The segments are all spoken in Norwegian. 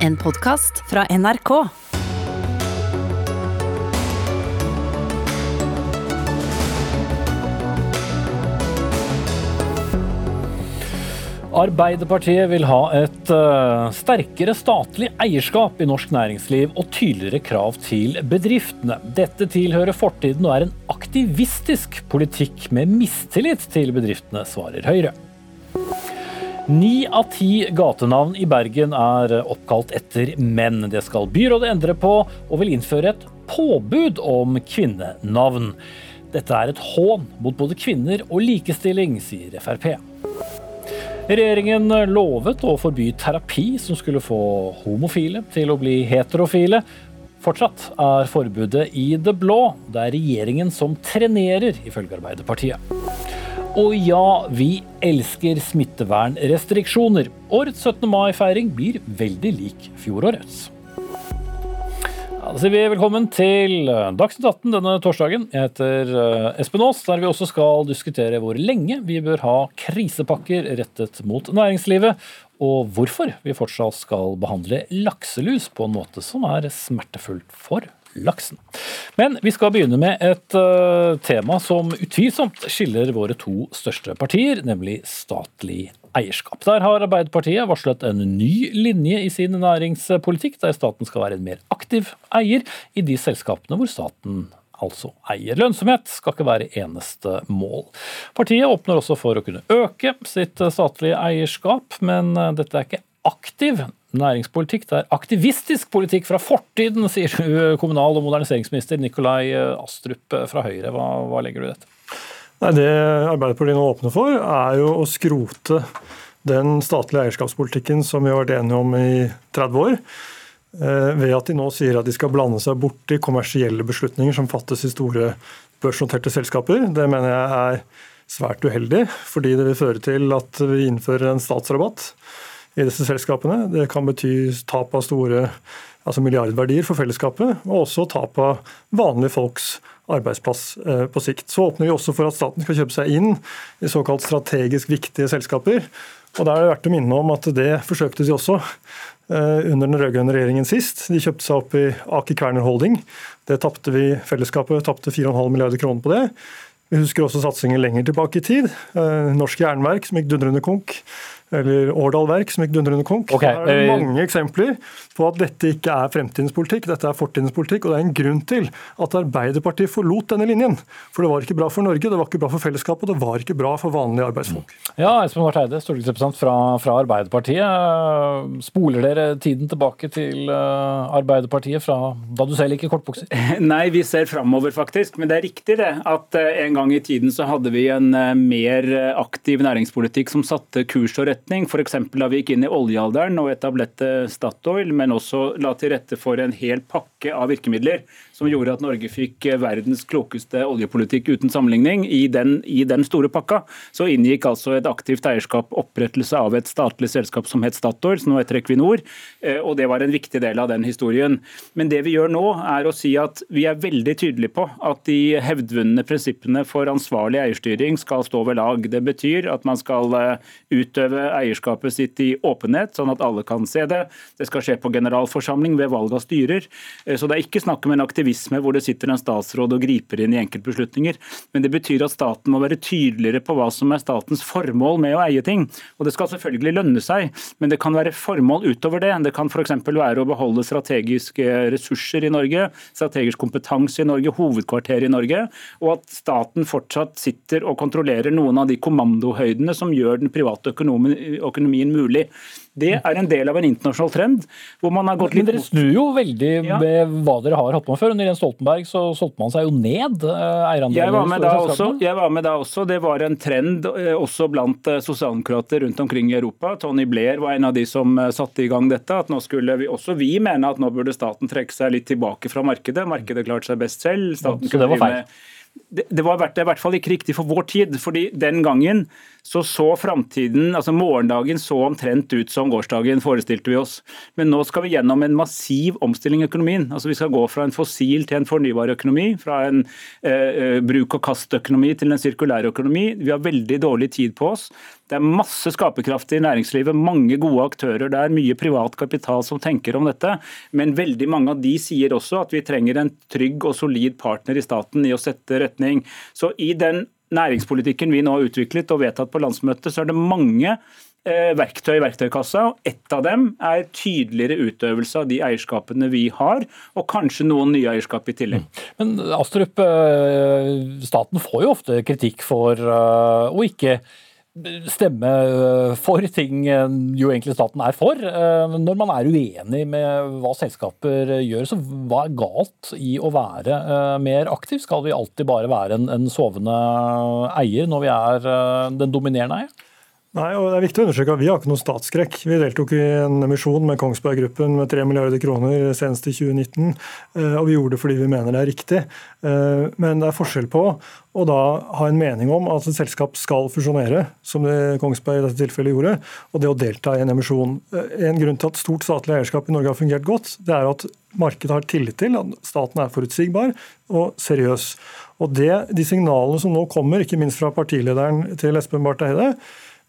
En podkast fra NRK. Arbeiderpartiet vil ha et uh, sterkere statlig eierskap i norsk næringsliv og tydeligere krav til bedriftene. Dette tilhører fortiden og er en aktivistisk politikk med mistillit til bedriftene, svarer Høyre. Ni av ti gatenavn i Bergen er oppkalt etter menn. Det skal byrådet endre på, og vil innføre et påbud om kvinnenavn. Dette er et hån mot både kvinner og likestilling, sier Frp. Regjeringen lovet å forby terapi som skulle få homofile til å bli heterofile. Fortsatt er forbudet i det blå. Det er regjeringen som trenerer, ifølge Arbeiderpartiet. Og ja, vi elsker smittevernrestriksjoner. Årets 17. mai-feiring blir veldig lik fjorårets. Da sier vi velkommen til eh, Dagsnytt 18 denne torsdagen. Jeg heter eh, Espen Aas, der vi også skal diskutere hvor lenge vi bør ha krisepakker rettet mot næringslivet, og hvorfor vi fortsatt skal behandle lakselus på en måte som er smertefullt for laksen. Men vi skal begynne med et uh, tema som utvilsomt skiller våre to største partier, nemlig statlig eierskap. Der har Arbeiderpartiet varslet en ny linje i sin næringspolitikk, der staten skal være en mer aktiv eier i de selskapene hvor staten altså eier. Lønnsomhet skal ikke være eneste mål. Partiet åpner også for å kunne øke sitt statlige eierskap, men eh, dette er ikke aktiv næringspolitikk. Det er aktivistisk politikk fra fortiden, sier du, kommunal- og moderniseringsminister Nikolai Astrup fra Høyre. Hva, hva legger du i dette? Nei, Det Arbeiderpartiet nå åpner for, er jo å skrote den statlige eierskapspolitikken som vi har vært enige om i 30 år. Eh, ved at de nå sier at de skal blande seg bort i kommersielle beslutninger som fattes i store børsnoterte selskaper. Det mener jeg er svært uheldig, fordi det vil føre til at vi innfører en statsrabatt i disse selskapene. Det kan bety tap av store altså milliardverdier for fellesskapet, og også tap av vanlige folks arbeidsplass eh, på sikt. Så åpner vi også for at staten skal kjøpe seg inn i såkalt strategisk viktige selskaper. Og Da er det verdt å minne om at det forsøkte de også eh, under den rød-grønne regjeringen sist. De kjøpte seg opp i Aker Kværner Holding. Det tapte vi fellesskapet, tapte 4,5 milliarder kroner på det. Vi husker også satsingen lenger tilbake i tid. Eh, Norsk jernverk som gikk dundrende konk eller Årdal Verk, som gikk dundrende konk. Okay. Det er mange eksempler på at dette ikke er fremtidens politikk, dette er fortidens politikk. Og det er en grunn til at Arbeiderpartiet forlot denne linjen. For det var ikke bra for Norge, det var ikke bra for fellesskapet, og det var ikke bra for vanlige arbeidsfolk. Ja, Espen Barth Eide, stortingsrepresentant fra, fra, Arbeiderpartiet. Spoler dere tiden tilbake til eh, Arbeiderpartiet fra da du selv gikk i kortbukser? Nei, vi ser framover, faktisk. Men det er riktig det, at eh, en gang i tiden så hadde vi en eh, mer aktiv næringspolitikk som satte kurs og rett retning, f.eks. da vi gikk inn i oljealderen og etablerte Statoil, men også la til rette for en hel pakke av virkemidler som gjorde at Norge fikk verdens klokeste oljepolitikk uten sammenligning. I den, I den, store pakka så inngikk altså et aktivt eierskap opprettelse av et statlig selskap som het Statoil, som nå heter Equinor, eh, og det var en viktig del av den historien. Men det vi gjør nå, er å si at vi er veldig tydelige på at de hevdvunne prinsippene for ansvarlig eierstyring skal stå ved lag. Det betyr at man skal eh, utøve eierskapet sitt i åpenhet, sånn at alle kan se det. Det skal skje på generalforsamling ved valg av styrer. Eh, så det er ikke snakk om en aktivisme aktivisme hvor det sitter en statsråd og griper inn i enkeltbeslutninger. Men det betyr at staten må være tydeligere på hva som er statens formål med å eie ting. Og Det skal selvfølgelig lønne seg, men det kan være formål utover det. Det kan f.eks. være å beholde strategiske ressurser i Norge, strategisk kompetanse i Norge, hovedkvarter i Norge, og at staten fortsatt sitter og kontrollerer noen av de kommandohøydene som gjør den private økonomien mulig. Det er en del av en internasjonal trend. hvor man har gått litt... Men dere snur jo veldig ja. med hva dere har hatt med før. Under Jens Stoltenberg så solgte man seg jo ned eierandelen. Jeg var med da også. Jeg var med da også. Det var en trend eh, også blant eh, sosialdemokrater rundt omkring i Europa. Tony Blair var en av de som satte i gang dette. at nå skulle vi, Også vi mene at nå burde staten trekke seg litt tilbake fra markedet. Markedet klarte seg best selv. Staten ja, så det var feil? det, det var i hvert fall ikke riktig for vår tid. fordi den gangen så så framtiden, altså morgendagen så omtrent ut som gårsdagen, forestilte vi oss. Men nå skal vi gjennom en massiv omstilling i økonomien. Altså Vi skal gå fra en fossil til en fornybar økonomi, fra en eh, eh bruk-og-kast-økonomi til en sirkulær økonomi. Vi har veldig dårlig tid på oss. Det er masse skaperkraft i næringslivet, mange gode aktører. Det er mye privat kapital som tenker om dette. Men veldig mange av de sier også at vi trenger en trygg og solid partner i staten i å sette retning. Så i den næringspolitikken vi nå har utviklet og vedtatt på landsmøtet, så er det mange eh, verktøy i verktøykassa. og Ett av dem er tydeligere utøvelse av de eierskapene vi har, og kanskje noen nye eierskap i tillegg. Men Astrup, eh, staten får jo ofte kritikk for eh, å ikke stemme for ting jo egentlig staten er for. Når man er uenig med hva selskaper gjør, så hva er galt i å være mer aktiv? Skal vi alltid bare være en, en sovende eier når vi er den dominerende eier? Nei, og det er viktig å understreke at Vi har ikke noen statsskrekk. Vi deltok i en emisjon med Kongsberg Gruppen med 3 milliarder kroner senest i 2019. Eh, og vi gjorde det fordi vi mener det er riktig. Eh, men det er forskjell på å da ha en mening om at et selskap skal fusjonere, som det Kongsberg i dette tilfellet gjorde, og det å delta i en emisjon. Eh, en grunn til at stort statlig eierskap i Norge har fungert godt, det er at markedet har tillit til at staten er forutsigbar og seriøs. Og det, De signalene som nå kommer, ikke minst fra partilederen til Espen Barth Eide,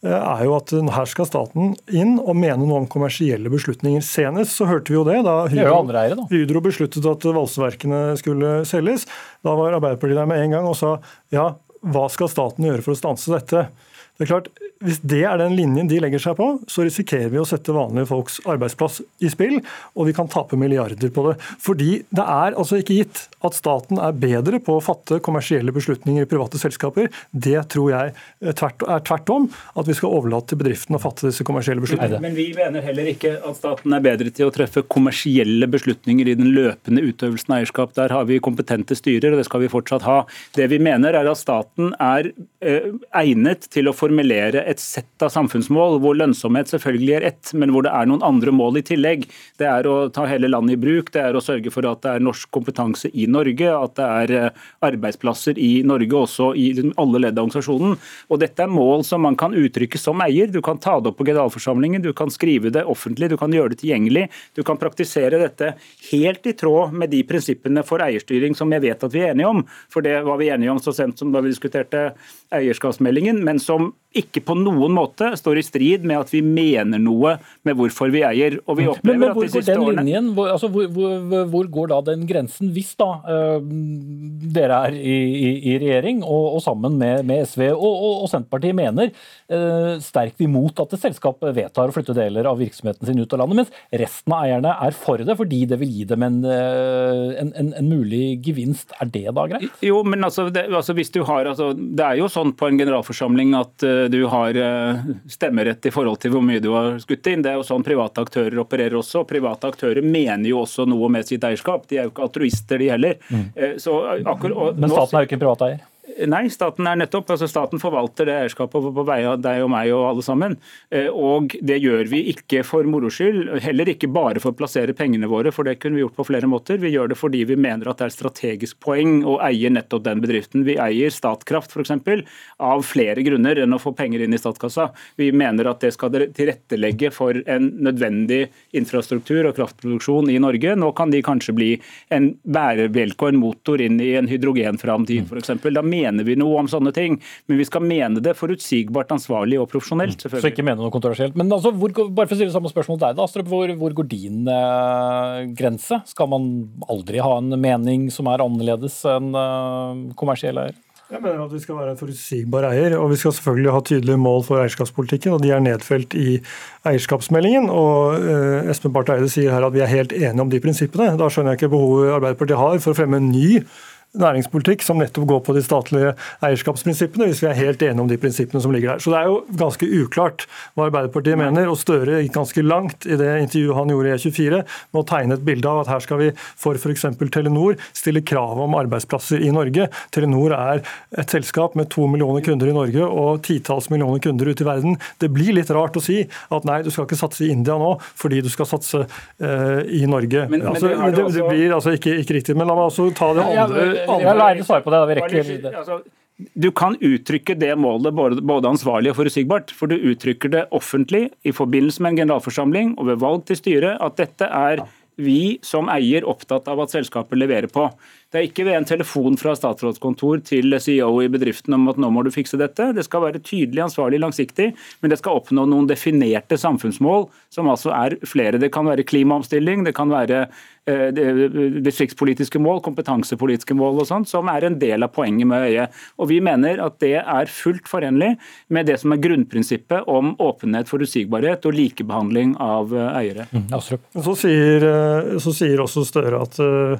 er jo at her skal staten inn og mene noe om kommersielle beslutninger. Senest så hørte vi jo det da Hydro, eiere, da. Hydro besluttet at valseverkene skulle selges. Da var Arbeiderpartiet der med en gang og sa ja, hva skal staten gjøre for å stanse dette? Det er klart, Hvis det er den linjen de legger seg på, så risikerer vi å sette vanlige folks arbeidsplass i spill, og vi kan tape milliarder på det. Fordi det er altså ikke gitt at staten er bedre på å fatte kommersielle beslutninger i private selskaper. Det tror jeg er tvert om at vi skal overlate til bedriftene å fatte disse kommersielle beslutningene. Men vi mener heller ikke at staten er bedre til å treffe kommersielle beslutninger i den løpende utøvelsen av eierskap. Der har vi kompetente styrer, og det skal vi fortsatt ha. Det vi mener er at staten er eh, egnet til å formulere et sett av samfunnsmål, hvor lønnsomhet selvfølgelig er ett, men hvor det er noen andre mål i tillegg. Det er å ta hele landet i bruk, det er å sørge for at det er norsk kompetanse i Norge, at det er eh, arbeidsplasser i Norge, også i alle ledd av organisasjonen. Og Dette er mål som man kan uttrykke som eier. Du kan ta det opp på generalforsamlingen, du kan skrive det offentlig, du kan gjøre det tilgjengelig. Du kan praktisere dette helt i tråd med de prinsippene for eierstyring som jeg vet at vi er enige om. For det var vi enige om så sent som da vi diskuterte eierskapsmeldingen, men som ikke på noen måte står i strid med at vi mener noe med hvorfor vi eier. Og vi opplever men, men hvor at de siste årene... Linjen, hvor, altså, hvor, hvor, hvor, går da den grensen, hvis da uh, dere er i, i, i regjering og, og, sammen med, med SV og, og, og, Senterpartiet mener uh, sterkt imot at et selskap vedtar å flytte deler av virksomheten sin ut av landet, mens resten av eierne er for det fordi det vil gi dem en, uh, en, en, en mulig gevinst. Er det da greit? Jo, men altså, det, altså, hvis du har, altså, det er jo sånn på en generalforsamling at du har eh, stemmerett i forhold til hvor mye du har skutt inn. Det er jo sånn private aktører opererer også. Private aktører mener jo også noe med sitt eierskap. De er jo ikke altruister, de heller. Mm. Så, akkurat, og, Men staten er jo ikke en privat eier? Nei, staten er nettopp, altså staten forvalter det eierskapet på vei av deg og meg og alle sammen. Eh, og det gjør vi ikke for moro skyld, heller ikke bare for å plassere pengene våre, for det kunne vi gjort på flere måter. Vi gjør det fordi vi mener at det er strategisk poeng å eie nettopp den bedriften. Vi eier Statkraft f.eks. av flere grunner enn å få penger inn i statskassa. Vi mener at det skal tilrettelegge for en nødvendig infrastruktur og kraftproduksjon i Norge. Nå kan de kanskje bli en bærebjelke og en motor inn i en hydrogenframtid f.eks. Da mener vi noe om sånne ting. Men vi skal mene det forutsigbart, ansvarlig og profesjonelt. Mm. selvfølgelig. Så ikke mene noe kontroversielt. Men altså, hvor, bare for å stille samme spørsmål til deg, da, Astrup, hvor, hvor, går din eh, grense? Skal man aldri ha en mening som er annerledes enn eh, kommersiell eier? Jeg mener at Vi skal være en forutsigbar eier, og vi skal selvfølgelig ha tydelige mål for eierskapspolitikken. og De er nedfelt i eierskapsmeldingen. og eh, Espen Barth Eide sier her at vi er helt enige om de prinsippene. Da skjønner jeg ikke behovet Arbeiderpartiet har for å fremme en ny næringspolitikk som nettopp går på de statlige eierskapsprinsippene, hvis vi er helt enige om de prinsippene som ligger der. Så det er jo ganske uklart hva Arbeiderpartiet mener, og Støre gikk ganske langt i det intervjuet han gjorde i E24 med å tegne et bilde av at her skal vi for f.eks. Telenor stille krav om arbeidsplasser i Norge. Telenor er et selskap med to millioner kunder i Norge og titalls millioner kunder ute i verden. Det blir litt rart å si at nei, du skal ikke satse i India nå fordi du skal satse uh, i Norge. Men, altså, men det, det, det, blir altså ikke, ikke, riktig. Men la meg også ta det andre på det. vi rekker altså, du kan uttrykke det målet både, ansvarlig og forutsigbart. For du uttrykker det offentlig i forbindelse med en generalforsamling og ved valg til styret at dette er vi som eier opptatt av at selskapet leverer på. Det er ikke ved en telefon fra statsrådskontor til CEO i bedriften om at nå må du fikse dette. Det skal være tydelig, ansvarlig, langsiktig, men det skal oppnå noen definerte samfunnsmål, som altså er flere. Det kan være klimaomstilling, det kan være distriktspolitiske mål, kompetansepolitiske mål og sånt, som er en del av poenget med øyet. Og Vi mener at det er fullt forenlig med det som er grunnprinsippet om åpenhet, forutsigbarhet og likebehandling av eh, eiere. Mm, så, sier, eh, så sier også Støre at Uh,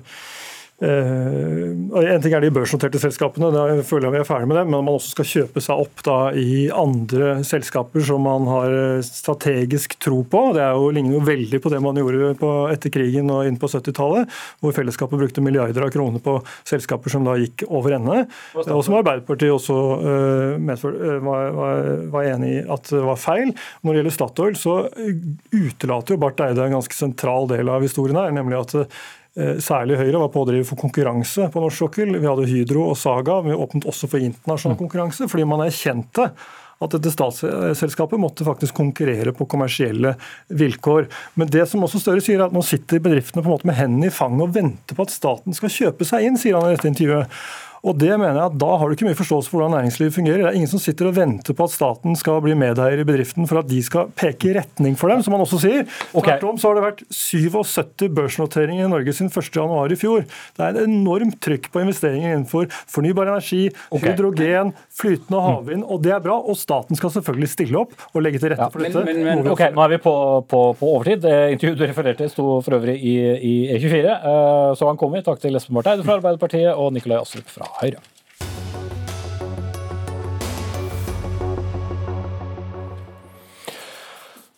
en ting er de børsnoterte selskapene, da føler jeg vi er ferdig med det, men man også skal kjøpe seg opp da i andre selskaper som man har strategisk tro på. Det er jo, ligner jo veldig på det man gjorde på, etter krigen og inn på 70-tallet, hvor fellesskapet brukte milliarder av kroner på selskaper som da gikk over ende. Og som Arbeiderpartiet også uh, medfør, uh, var, var, var, enig i at det var feil. Når det gjelder Statoil, så utelater jo Barth Eide en ganske sentral del av historien her, nemlig at Eh, særlig Høyre var pådriver for konkurranse på norsk sokkel. Vi hadde Hydro og Saga. Vi åpnet også for internasjonal mm. konkurranse, fordi man erkjente at dette statsselskapet måtte faktisk konkurrere på kommersielle vilkår. Men det som også Støre sier, er at nå sitter bedriftene på en måte med hendene i fanget og venter på at staten skal kjøpe seg inn, sier han i dette intervjuet. Og det mener jeg at Da har du ikke mye forståelse for hvordan næringslivet fungerer. Det er ingen som sitter og venter på at staten skal bli medeier i bedriften for at de skal peke i retning for dem, som han også sier. Okay. Tvert om så har det vært 77 børsnoteringer i Norge siden 1.1 i fjor. Det er et enormt trykk på investeringer innenfor fornybar energi, okay. hydrogen, flytende havvind, og det er bra. Og staten skal selvfølgelig stille opp og legge til rette ja, for dette. Men, men, ok, Nå er vi på, på, på overtid. Intervjuet du refererte sto for øvrig i, i E24. Eh, så han kommer. Takk til Espen Barth Eide fra Arbeiderpartiet og Nikolai Astrup fra Høyre.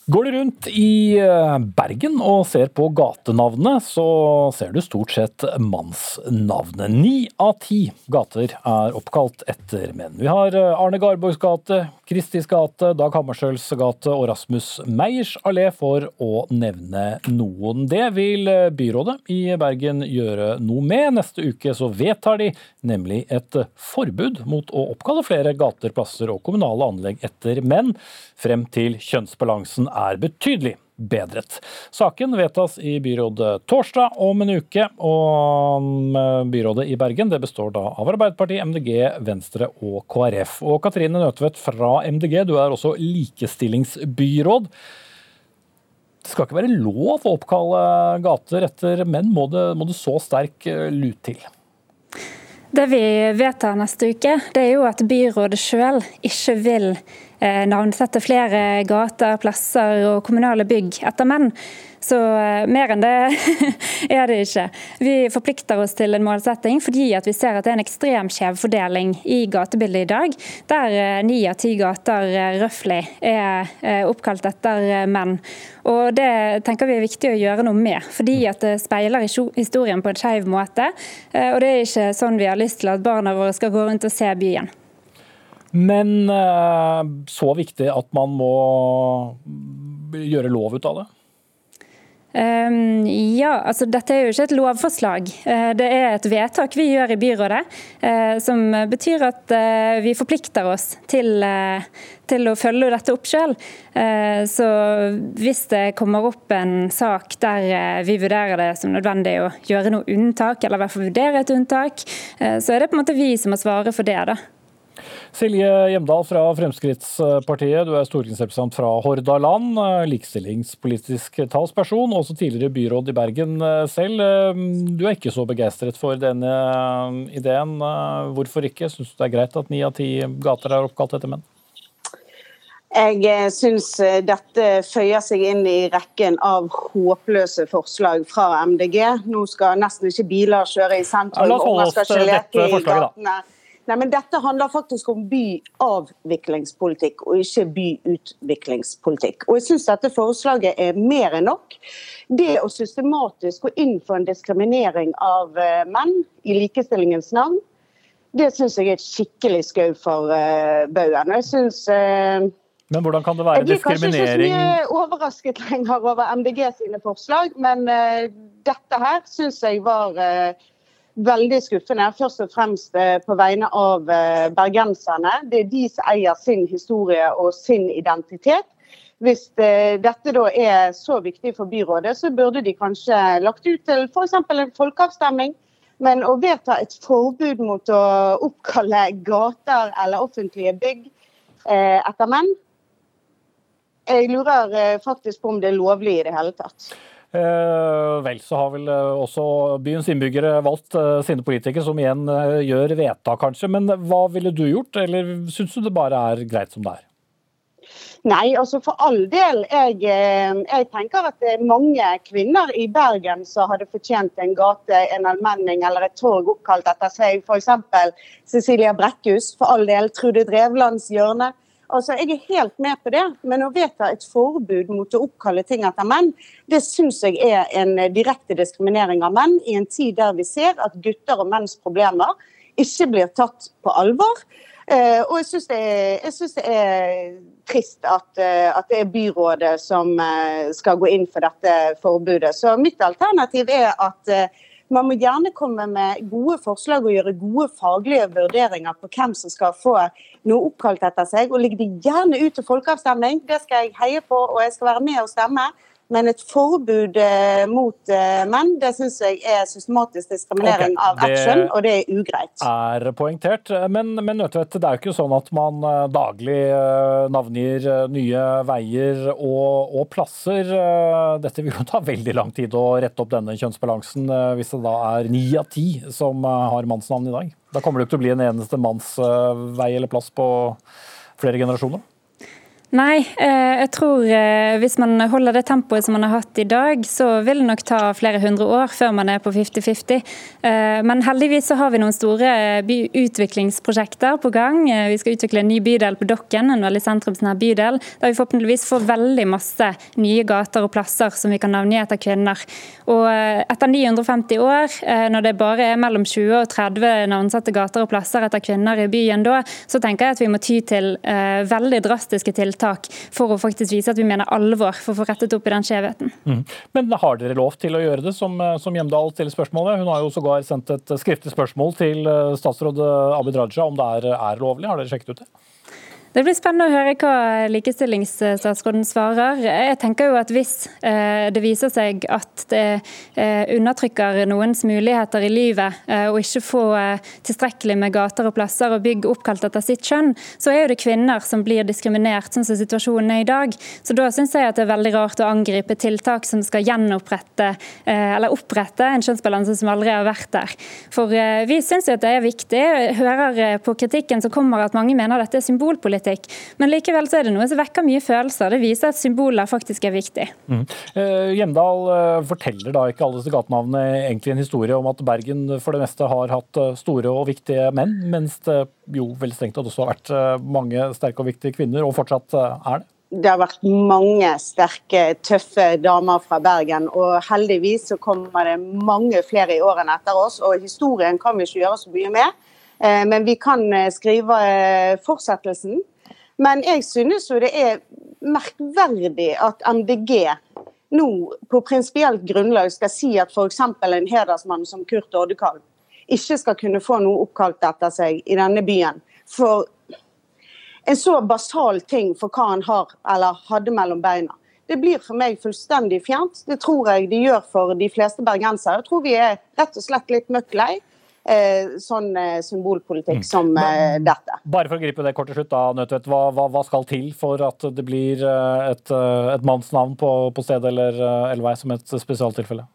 Går du rundt i eh, Bergen og ser på gatenavnene, så ser du stort sett mannsnavnet. Ni av ti gater er oppkalt etter menn. Vi har eh, Arne Garborgs gate, Kristis gate, Dag Hammarskjølds gate og Rasmus Meyers allé, for å nevne noen. Det vil eh, byrådet i Bergen gjøre noe med. Neste uke så vedtar de nemlig et forbud mot å oppkalle flere gater, plasser og kommunale anlegg etter menn, frem til kjønnsbalansen er betydelig bedret. Saken vedtas i byrådet torsdag om en uke, og um, byrådet i Bergen det består da av Arbeiderpartiet, MDG, Venstre og KrF. Og Katrine Nødtvedt fra MDG, du er også likestillingsbyråd. Det skal ikke være lov å oppkalle gater etter menn. Må det, må det så sterk uh, lut til? Det vi vedtar neste uke, det er jo at byrådet sjøl ikke vil Eh, navnsette flere gater, plasser og kommunale bygg etter menn. Så eh, mer enn det er det ikke. Vi forplikter oss til en målsetting fordi vi ser at det er en ekstrem skjev fordeling i gatebildet i dag, der eh, ni av ti gater røftlig er oppkalt etter menn. Og Det tenker vi er viktig å gjøre noe med, fordi at det speiler historien på en skeiv måte. Og det er ikke sånn vi har lyst til at barna våre skal gå rundt og se byen. Men eh, så viktig at man må gjøre lov ut av det? Um, ja, altså Dette er jo ikke et lovforslag. Uh, det er et vedtak vi gjør i byrådet, uh, som betyr at uh, vi forplikter oss til, til, å følge dette opp selv. Så hvis det kommer opp en sak der vi vurderer det som nødvendig å gjøre noe unntak, eller i hvert fall vurdere et unntak, så er det på en måte vi som må svare for det. da. Silje Hjemdal fra Fremskrittspartiet, du er stortingsrepresentant fra Hordaland. Likestillingspolitisk talsperson, også tidligere byråd i Bergen selv. Du er ikke så begeistret for denne ideen. Hvorfor ikke? Syns du det er greit at ni av ti gater er oppkalt etter menn? Jeg eh, syns eh, dette føyer seg inn i rekken av håpløse forslag fra MDG. Nå skal nesten ikke biler kjøre i sentrum, ja, og man skal ikke leke i gatene. Nei, men Dette handler faktisk om byavviklingspolitikk og ikke byutviklingspolitikk. Og jeg synes dette forslaget er mer enn nok. Det å systematisk gå inn for en diskriminering av eh, menn i likestillingens navn, det syns jeg er et skikkelig skau for uh, baugen. Jeg synes, uh, men hvordan kan det være diskriminering Jeg blir kanskje ikke så mye overrasket lenger over MDG sine forslag, men uh, dette her syns jeg var uh, veldig skuffende. Først og fremst eh, på vegne av eh, bergenserne. Det er de som eier sin historie og sin identitet. Hvis eh, dette da er så viktig for byrådet, så burde de kanskje lagt ut til f.eks. en folkeavstemning Men å vedta et forbud mot å oppkalle gater eller offentlige bygg etter menn, jeg lurer faktisk på om det er lovlig i det hele tatt. Eh, vel, så har vel eh, også byens innbyggere valgt eh, sine politikere, som igjen gjør vedtak, kanskje. Men hva ville du gjort, eller syns du det bare er greit som det er? Nei, altså for all del. Jeg, jeg, tenker at det er mange kvinner i Bergen som hadde fortjent en gate, en allmenning eller et torg oppkalt etter seg. F.eks. Cecilia Brekkhus, for all del Trude Drevlands hjørne. Altså, Jeg er helt med på det, men å vedta et forbud mot å oppkalle ting etter menn, det syns jeg er en direkte diskriminering av menn, i en tid der vi ser at gutter og menns problemer ikke blir tatt på alvor. Uh, og jeg syns det, det, er trist at, uh, at, det er byrådet som skal gå inn for dette forbudet. Så mitt alternativ er at man må gjerne komme med gode forslag og gjøre gode faglige vurderinger på hvem som skal få noe oppkalt etter seg. Og legge det gjerne ut til folkeavstemning. Det skal jeg heie på, og jeg skal være med og stemme. Men et forbud eh, mot eh, menn, det syns jeg er systematisk diskriminering okay, av action, og det er ugreit. Det er poengtert. Men, men Nødtvedt, det er jo ikke sånn at man eh, daglig navngir nye veier og, og, plasser. Dette vil jo ta veldig lang tid å rette opp denne kjønnsbalansen, hvis det da er ni av ti som har mannsnavn i dag. Da kommer det ikke til å bli en eneste mannsvei eller plass på flere generasjoner? Nei, eh, jeg tror eh, hvis man holder det tempoet som man har hatt i dag, så vil det nok ta flere hundre år før man er på 50-50. Eh, men heldigvis så har vi noen store utviklingsprosjekter på gang. Vi skal utvikle en ny bydel på Dokken, en veldig sentrumsnær bydel. Der vi forhåpentligvis får veldig masse nye gater og plasser som vi kan navngi etter kvinner. Og etter 950 år, når det bare er mellom 20 og 30 navnsatte gater og plasser etter kvinner i byen da, så tenker jeg at vi må ty til veldig drastiske tiltak tiltak for å faktisk vise at vi mener alvor for å få rettet opp i den skjevheten. Mm. Men har dere lov til å gjøre det, som, som Hjemdal stiller spørsmålet? Hun har jo sågar sendt et skriftlig spørsmål til eh, statsråd Abid Raja om det er, er lovlig. Har dere sjekket ut det? Det blir spennende å høre hva likestillingsstatsråden svarer. Jeg tenker jo at Hvis eh, det viser seg at det eh, undertrykker noens muligheter i livet og å ikke få tilstrekkelig med gater og plasser og bygg oppkalt etter sitt kjønn, så er jo det kvinner som blir diskriminert, sånn som situasjonen er i dag. Så Da syns jeg at det er veldig rart å angripe tiltak som skal gjenopprette eller opprette en kjønnsbalanse som aldri har vært der. For vi syns det er viktig. Hører på kritikken som kommer at mange mener dette er symbolpolitikk politikk. Men likevel så er det noe som vekker mye følelser. Det viser at symboler faktisk er viktig. Mm. Uh, Hjemdal uh, forteller da ikke alle disse gatenavnene egentlig en historie om at Bergen for det meste har hatt uh, store og viktige menn, mens det jo veldig strengt tatt også har vært mange sterke og viktige kvinner, og fortsatt er det? det har vært mange sterke, tøffe damer fra Bergen. Og heldigvis så kommer det mange flere i årene etter oss. Og historien kan vi ikke gjøre så mye med. Men vi kan skrive fortsettelsen. Men jeg synes jo det er merkverdig at MDG nå på prinsipielt grunnlag skal si at f.eks. en hedersmann som Kurt Oddekalv ikke skal kunne få noe oppkalt etter seg i denne byen. For en så basal ting for hva han har eller hadde mellom beina. Det blir for meg fullstendig fjernt. Det tror jeg de gjør for de fleste bergensere. Jeg tror vi er rett og slett litt møkk lei sånn eh, symbolpolitikk mm. som eh, dette. Bare for å gripe det kort til slutt, da, Nødtvedt. Hva, hva, hva, skal til for at det blir et, et mannsnavn på, på stedet eller, elvei som et spesialtilfelle?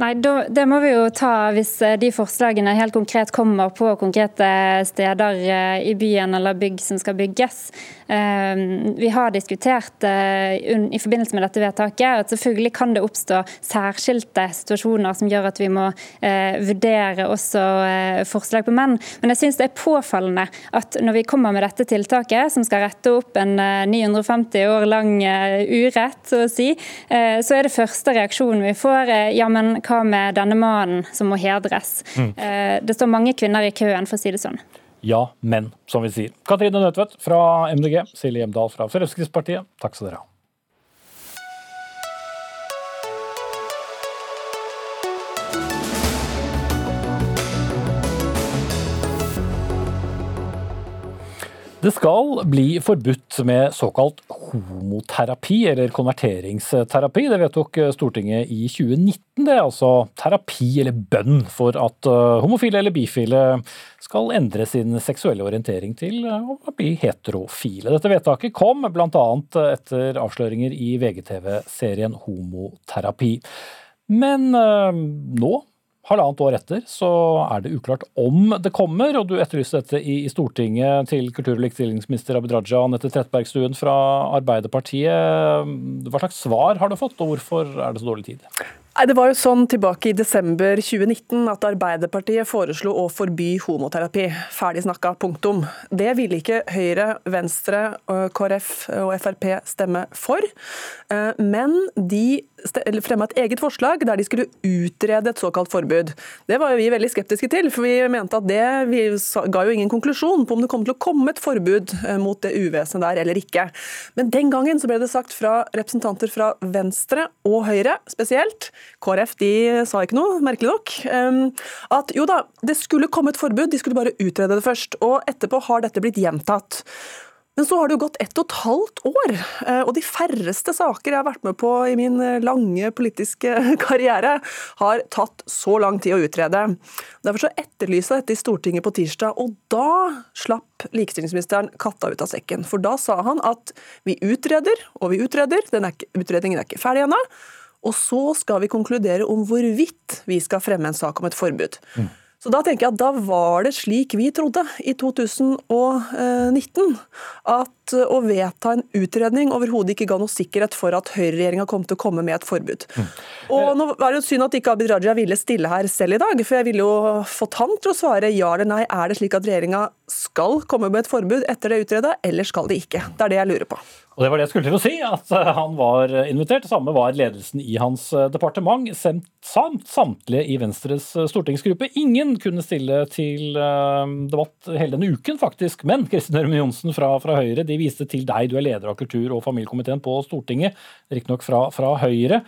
Nei, Det må vi jo ta hvis eh, de forslagene helt konkret kommer på konkrete steder eh, i byen eller bygg som skal bygges. Eh, vi har diskutert i forbindelse med dette vedtaket at selvfølgelig kan det oppstå særskilte situasjoner som gjør at vi må vurdere også forslag på menn. Men jeg syns det er påfallende at når vi kommer med dette tiltaket, som skal rette opp en 950 år lang urett, så å si, så er det første reaksjonen vi får ja, men hva med denne mannen som må hedres? Mm. Eh, det står mange kvinner i køen, for å si det sånn. Ja, men, som vi sier. Katrine Nødtvedt fra MDG, Silje Hjemdal fra Fremskrittspartiet, takk skal dere ha. Det skal bli forbudt med såkalt homoterapi, eller konverteringsterapi. Det vedtok Stortinget i 2019. Det er altså terapi eller bønn for at homofile eller bifile skal endre sin seksuelle orientering til å bli heterofile. Dette vedtaket kom bl.a. etter avsløringer i VGTV-serien Homoterapi. Men nå halvannet år etter så er det uklart om det kommer, og du etterlyste dette i Stortinget til kultur- og likestillingsminister Abid Raja Anette Trettebergstuen fra Arbeiderpartiet. Hva slags svar har du fått, og hvorfor er det så dårlig tid? Nei, Det var jo sånn tilbake i desember 2019 at Arbeiderpartiet foreslo å forby homoterapi. Ferdig snakka, punktum. Det ville ikke Høyre, Venstre, KrF og Frp stemme for. Eh, men de fremma et eget forslag der de skulle utrede et såkalt forbud. Det var jo vi veldig skeptiske til, for vi mente at det vi ga jo ingen konklusjon på om det kom til å komme et forbud eh, mot det uvesenet der eller ikke. Men den gangen så ble det sagt fra representanter fra Venstre og Høyre spesielt KrF de sa ikke noe, merkelig nok. At jo da, det skulle komme et forbud, de skulle bare utrede det først. Og etterpå har dette blitt gjentatt. Men så har det jo gått ett og et halvt år, eh, og de færreste saker jeg har vært med på i min eh, lange politiske karriere, har tatt så lang tid å utrede. Derfor så etterlysa dette i Stortinget på tirsdag, og da slapp likestillingsministeren katta ut av sekken. For da sa han at vi utreder og vi utreder, er ikke, utredningen er ikke ferdig ennå. Og så skal vi konkludere om hvorvidt vi skal fremme en sak om et forbud. Mm. Så da tenker jeg at da var det slik vi trodde i 2019, at å vedta en utredning overhodet ikke ga noe sikkerhet for at høyreregjeringa kom til å komme med et forbud. Mm. Og nå er det jo synd at ikke Abid Raja ville stille her selv i dag, for jeg ville jo fått han til å svare ja eller nei. Er det slik at regjeringa skal komme med et forbud etter det utreda, eller skal de ikke? Det er det jeg lurer på. Og Det var det jeg skulle til å si, at eh, han var invitert. Samme var ledelsen i hans eh, departement, samt samtlige i Venstres eh, stortingsgruppe. Ingen kunne stille til debatt hele denne uken, faktisk. Men Kristin Ørmen Johnsen fra, fra, Høyre de viste til deg. Du er leder av kultur- og familiekomiteen på Stortinget, riktignok fra, fra Høyre.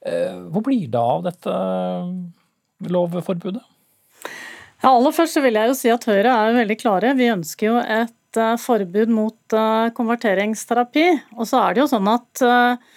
Hvor blir det av dette lovforbudet? Ja, aller først så vil jeg jo si at Høyre er veldig klare. Vi ønsker jo et Eh, forbud mot eh, konverteringsterapi. Og så er det jo sånn at eh,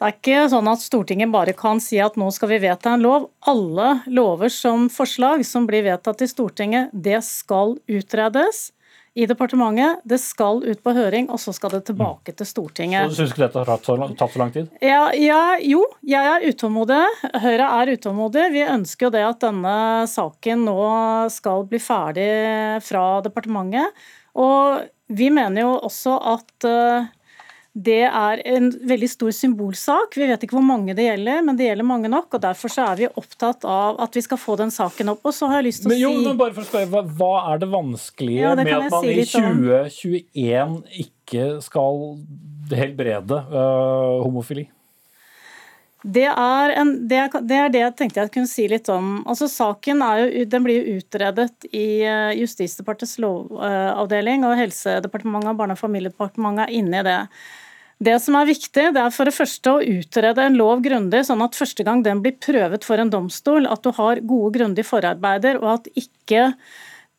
det er ikke sånn at Stortinget bare kan si at nå skal vi vedta en lov. Alle lover som forslag som blir vedtatt i Stortinget, det skal utredes i departementet. Det skal ut på høring, og så skal det tilbake til Stortinget. Så Du syns ikke dette har tatt så, lang, tatt så lang tid? Ja, ja, jo, jeg er utålmodig. Høyre er utålmodig. Vi ønsker jo det at denne saken nå skal bli ferdig fra departementet. Og vi mener jo også at eh, det er en veldig stor symbolsak. Vi vet ikke hvor mange det gjelder, men det gjelder mange nok. og Derfor så er vi opptatt av at vi skal få den saken opp. Og så har jeg lyst til å men, jo, si... Men bare for å spørre, hva, er det vanskelige ja, det med at man si i 2021 ikke skal helbrede uh, homofili? Det er, en, det, det er, det, jeg tenkte jeg kunne si litt om. Altså Saken jo, den blir jo utredet i eh, Justisdepartementets lovavdeling, og Helsedepartementet og Barne- og familiedepartementet er inne i det. Det som er viktig, det er for det første å utrede en lov grundig, sånn at første gang den blir prøvet for en domstol, at du har gode, grundige forarbeider, og at ikke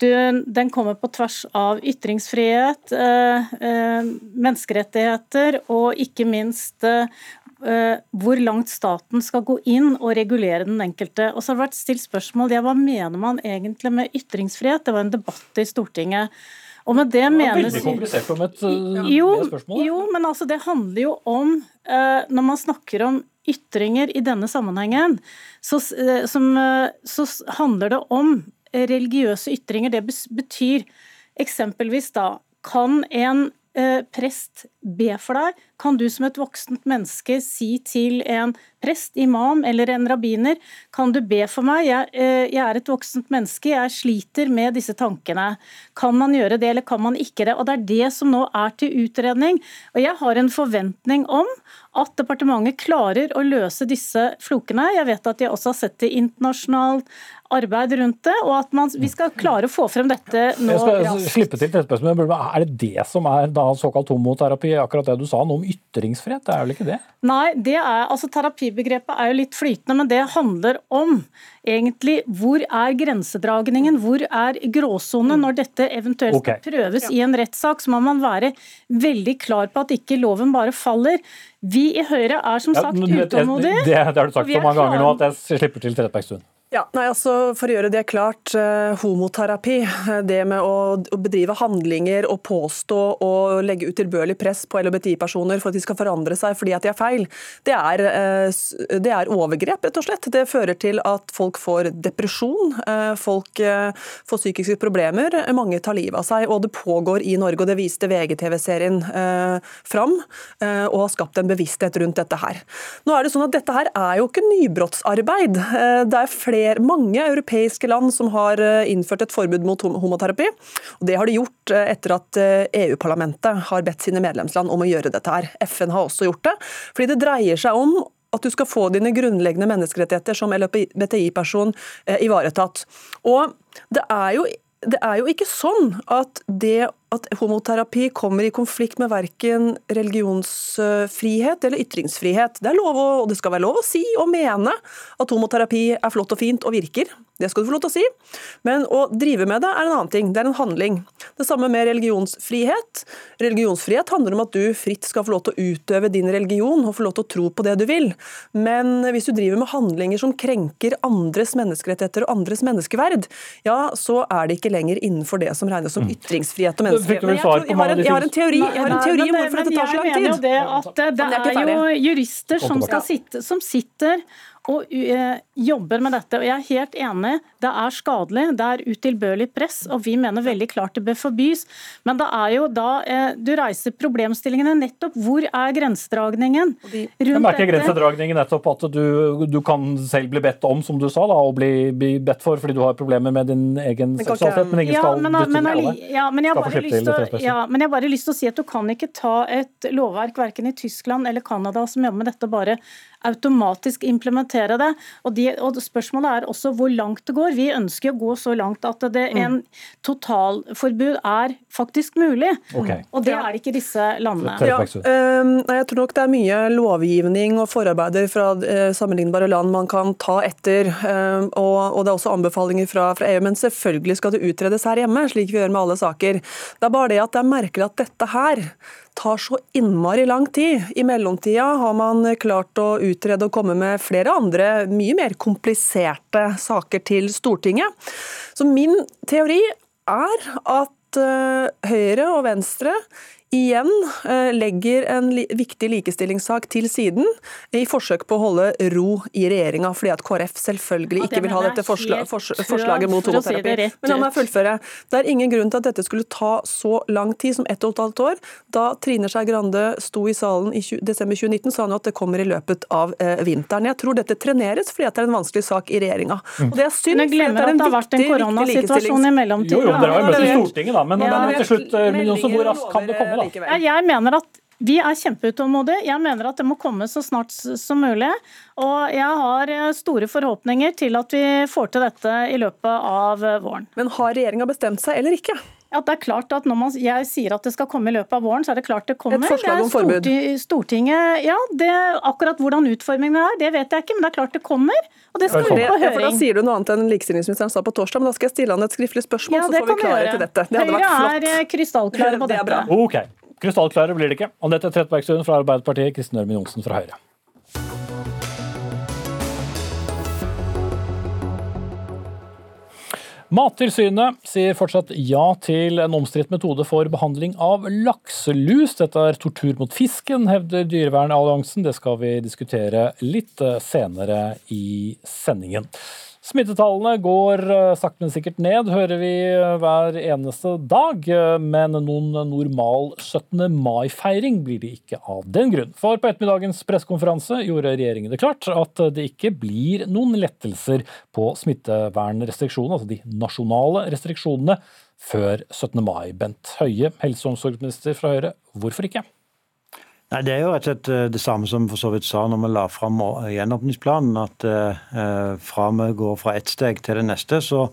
du, den kommer på tvers av ytringsfrihet, eh, eh, menneskerettigheter og ikke minst eh, Eh, hvor langt staten skal gå inn og regulere den enkelte. Og så har det vært stilt spørsmål ja, hva mener man egentlig med ytringsfrihet. Det var en debatt i Stortinget. Og med det, det menes Veldig komplisert om et uh, jo, spørsmål. Jo, men altså det handler jo om uh, Når man snakker om ytringer i denne sammenhengen, så, uh, som, så handler det om religiøse ytringer. Det betyr eksempelvis da Kan en prest be for deg? Kan du som et voksent menneske si til en prest, imam eller en rabbiner kan du be for meg, jeg, eh, jeg, er et voksent menneske, jeg sliter med disse tankene. Kan man gjøre det, eller kan man ikke det? Og Det er det som nå er til utredning. Og Jeg har en forventning om at departementet klarer å løse disse flokene. Jeg vet at de også har sett det internasjonalt arbeid rundt det, og at man, vi skal klare å få frem dette nå raskt. Er det det som er da såkalt homoterapi? Akkurat det du sa noe om ytringsfrihet, det er vel ikke det? Nei, det er, altså terapibegrepet er jo litt flytende, men det handler om egentlig hvor er grensedragningen, hvor er gråsonen når dette eventuelt okay. prøves i en rettssak. Så må man være veldig klar på at ikke loven bare faller. Vi i Høyre er som sagt ja, utålmodige. Det, det, det, har du sagt så mange ganger nå at jeg slipper til Trettebergstuen. Ja, nei, altså For å gjøre det klart, eh, homoterapi, eh, det med å, bedrive handlinger og påstå og legge utilbørlig press på LHBTI-personer for at de skal forandre seg fordi at de er feil, det er, eh, det er, overgrep, rett og slett. Det fører til at folk får depresjon, folk får psykiske problemer, mange tar livet av seg. Og det pågår i Norge, og det viste VGTV-serien fram, og har skapt en bevissthet rundt dette her. Nå er det sånn at Dette her er jo ikke nybrottsarbeid. det er flere flere, mange europeiske land som har eh, innført et forbud mot homoterapi. Og det har de gjort eh, etter at EU-parlamentet eh, e har bedt sine medlemsland om å gjøre dette her. FN har også gjort det. Fordi det dreier seg om at du skal få dine grunnleggende menneskerettigheter som LHBTI-person ivaretatt. Og det er, jo, det er jo ikke sånn at det at homoterapi kommer i konflikt med verken religionsfrihet eller ytringsfrihet. Det er lov å, og det skal være lov å si og mene at homoterapi er flott og fint og virker. Det skal du få lov til å si. Men å drive med det er en annen ting. Det er en handling. Det samme med religionsfrihet. Religionsfrihet handler om at du fritt skal få lov til å utøve din religion og få lov til å tro på det du vil. Men hvis du driver med handlinger som krenker andres menneskerettigheter og andres menneskeverd, ja, så er det ikke lenger innenfor det som regnes som mm. ytringsfrihet og menneskerettigheter Jeg, Jeg har en teori, har en teori om hvorfor dette tar så lang tid. Men Jeg mener jo det at det er jo jurister som, sitte, som sitter og uh, jobber med dette. Og jeg er helt enig, det er skadelig, det er utilbørlig press, og vi mener veldig klart det bør forbys. Men det er jo da eh, du reiser problemstillingene nettopp. Hvor er grensedragningen rundt? Men er ikke grensedragningen nettopp at du, du, kan selv bli bedt om, som du sa, da, og bli, bli bedt for fordi du har problemer med din egen seksualitet, men ingen skal ja, men, alle. ja, men jeg har bare lyst til ja, men jeg bare lyst til å si at du kan ikke ta et lovverk verken i Tyskland eller Canada som jobber med dette, bare automatisk implementere det. Og, de, og, Spørsmålet er også hvor langt det går. Vi ønsker å gå så langt at det, mm. en totalforbud er faktisk mulig. Okay. Og det er det ikke disse landene. Ja, jeg tror nok det er mye lovgivning og forarbeider fra uh, sammenlignbare land man kan ta etter. Og, og, det er også anbefalinger fra, fra, EU, men selvfølgelig skal det utredes her hjemme, slik vi gjør med alle saker. Det er bare det at det er merkelig at dette her tar så innmari lang tid. I mellomtida har man klart å utrede og komme med flere andre, mye mer kompliserte saker til Stortinget. Så min teori er at eh, Høyre og Venstre igjen eh, legger en viktig likestillingssak til siden i forsøk på å holde ro i regjeringa, fordi at KrF selvfølgelig ikke vil ha dette forslag, forslaget mot homoterapi. Men la meg fullføre. Det er ingen grunn til at dette skulle ta så lang tid som ett og et halvt år. Da Trine Skei Grande sto i salen i desember 2019, sa hun at det kommer i løpet av eh, vinteren. Jeg tror dette treneres fordi at det er en vanskelig sak i regjeringa. Mm. Og det er synd, Men det glemmer at det har vært en koronasituasjon i mellomtiden. Jo, jo, dere har jo møtt i Stortinget, da. Men, ja, men til slutt, eh, hvor raskt kan det komme? da? Likevel. Jeg mener at vi er kjempeutålmodige. Jeg mener at det må komme så snart som mulig. Og jeg har eh, store forhåpninger til at vi får til dette i løpet av eh, våren. Men har regjeringa bestemt seg eller ikke? Ja, det er klart at Når man, jeg sier at det skal komme i løpet av våren, så er det klart det kommer. Et forslag om forbud? Stortinget, ja, det, Akkurat hvordan utformingen er, det vet jeg ikke, men det er klart det kommer. Og det skal ut på høring. Ja, for Da sier du noe annet enn likestillingsministeren sa på torsdag, men da skal jeg stille han et skriftlig spørsmål, ja, så får vi klare til dette. Det hadde Høyre vært flott. Høyre er krystallklare på dette. Ok. Krystallklare blir det ikke. Anette Trettebergstuen fra Arbeiderpartiet, Kristin Ørmen Johnsen fra Høyre. Mattilsynet sier fortsatt ja til en omstridt metode for behandling av lakselus. Dette er tortur mot fisken, hevder Dyrevernalliansen. Det skal vi diskutere litt senere i sendingen. Smittetallene går eh, sakte, men sikkert ned, hører vi eh, hver eneste dag. Eh, men noen normal 17. mai-feiring blir det ikke av den grunn. For på ettermiddagens pressekonferanse gjorde regjeringen det klart at det ikke blir noen lettelser på smittevernrestriksjonene, altså de nasjonale restriksjonene, før 17. mai. Bent Høie, helse- og omsorgsminister fra Høyre, hvorfor ikke? Nei, Det er jo rett og slett eh, det samme som for så vidt sa når vi la fram gjenåpningsplanen. At eh, fra vi går fra ett steg til det neste, så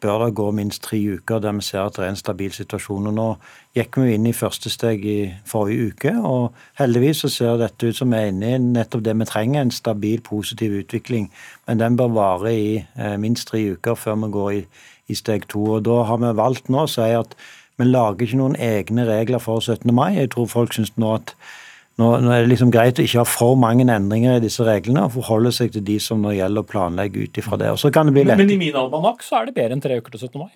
bør det gå minst tre uker der vi ser at det er en stabil situasjon. Og Nå gikk vi inn i første steg i forrige uke, og heldigvis så ser dette ut som vi er inne i nettopp det vi trenger, en stabil, positiv utvikling. Men den bør vare i eh, minst tre uker før vi går i, i steg to. Og Da har vi valgt nå å si at vi lager ikke noen egne regler for 17. mai. Jeg tror folk syns nå at nå, nå, er det liksom greit å ikke ha for mange endringer i disse reglene og forholde seg til de som nå gjelder å planlegge ut ifra det. Og så kan det bli lett. Men i min almanakk så er det bedre enn tre uker til 17. mai?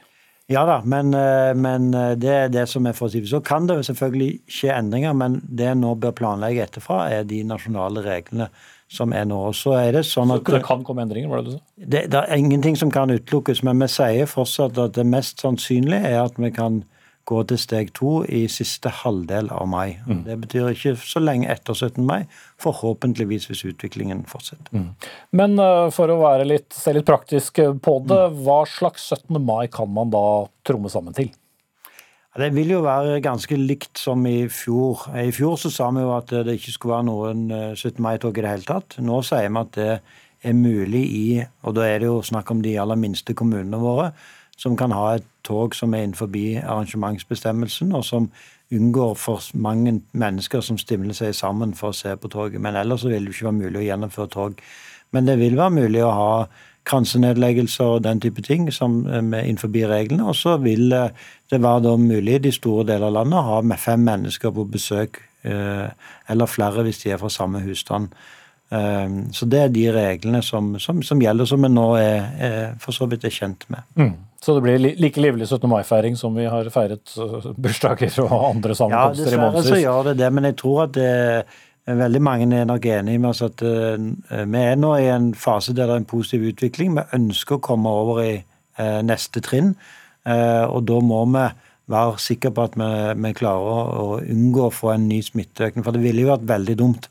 Ja da, men, eh, men, eh, det er det som er for å si. Så kan det selvfølgelig skje endringer, men det en nå bør planlegge etterfra, er de nasjonale reglene som er nå. Så er det sånn at... Så det kan komme endringer, var det du sa? Det, det er ingenting som kan utelukkes, men vi sier fortsatt at det mest sannsynlige er at vi kan gå til steg to i siste halvdel av mai. Mm. Det betyr ikke så lenge etter 17. mai, forhåpentligvis hvis utviklingen fortsetter. Mm. Men uh, for å være litt, se litt praktisk på det, mm. hva slags 17. mai kan man da tromme sammen til? Det vil jo være ganske likt som i fjor. I fjor så sa vi jo at det ikke skulle være noen 17. Eh, mai-tog i det hele tatt. Nå sier vi at det er mulig i, og da er det jo snakk om de aller minste kommunene våre, som kan ha et tog som er innenfor arrangementsbestemmelsen, og som unngår for mange mennesker som stimler seg sammen for å se på toget. Men ellers vil det ikke være mulig å gjennomføre tog. Men det vil være mulig å ha kransenedleggelser og den type ting som er innenfor reglene. Og så vil eh, det være da mulig i de store deler av landet å ha med fem mennesker på besøk, eh, eller flere hvis de er fra samme husstand. Eh, så det er de reglene som, som, som gjelder, som vi nå er, er, for så vidt er kjent med. Mm. Så det blir like livlig 17. mai-feiring som vi har feiret bursdager og andre sammenkomster ja, i månedsvis? Ja, dessverre så gjør det det, men jeg tror at det, veldig mange er nok enig med oss at uh, vi er nå i en fase der det er en positiv utvikling. Vi ønsker å komme over i uh, neste trinn, og da må vi være sikre på at vi, vi klarer å, unngå å få en ny smitteøkning. For det ville jo vært veldig dumt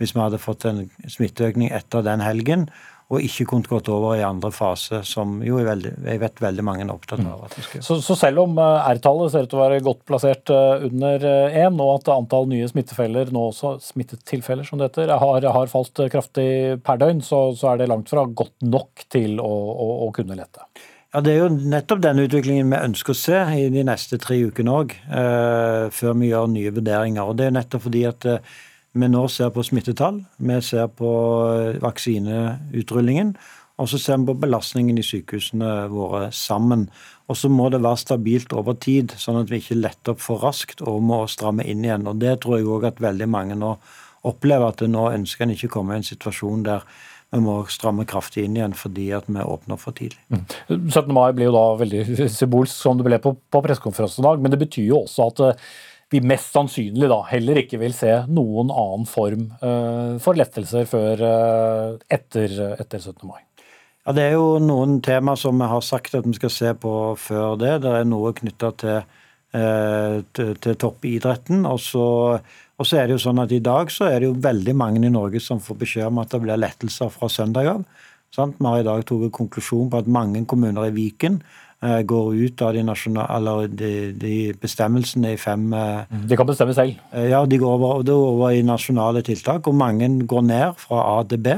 hvis vi hadde fått en smitteøkning etter den helgen og ikke kunnet gått over i andre fase, som jo er veldig, jeg vet veldig mange er opptatt av. at skal. Så, så, selv om eh, R-tallet ser ut til å være godt plassert eh, under én, eh, og at antall nye smittefeller, nå også smittetilfeller som det heter, har, har falt kraftig per døgn, så, så, er det langt fra godt nok til å, å, å, kunne lette. Ja, Det er jo nettopp denne utviklingen vi ønsker å se i de neste tre ukene òg, eh, før vi gjør nye vurderinger. Og Det er nettopp fordi at eh, vi nå ser på smittetall, vi ser på eh, vaksineutrullingen, og så ser vi på belastningen i sykehusene våre sammen. Og så må det være stabilt over tid, sånn at vi ikke letter opp for raskt og må stramme inn igjen. Og Det tror jeg òg at veldig mange nå opplever, at nå ønsker en ikke komme i en situasjon der vi må stramme kraftig inn igjen fordi at vi åpner for tidlig. Mm. 17. mai blir jo da veldig symbolsk, som det ble på, på pressekonferansen i dag, men det betyr jo også at eh, vi mest sannsynlig da heller ikke vil se noen annen form uh, for lettelser før uh, etter, etter, 17. mai. Ja, Det er jo noen tema som vi har sagt at vi skal se på før det. Det er noe knytta til, uh, til, til, toppidretten. Og så, og så, er det jo sånn at i dag så er det jo veldig mange i Norge som får beskjed om at det blir lettelser fra søndag av. Vi har i dag tatt konklusjon på at mange kommuner i Viken Eh, går ut av de, de, de bestemmelsene i fem eh, mm, De kan bestemme selv? Eh, ja, de går over, de går over, i nasjonale tiltak. Og mange går ned fra A til B.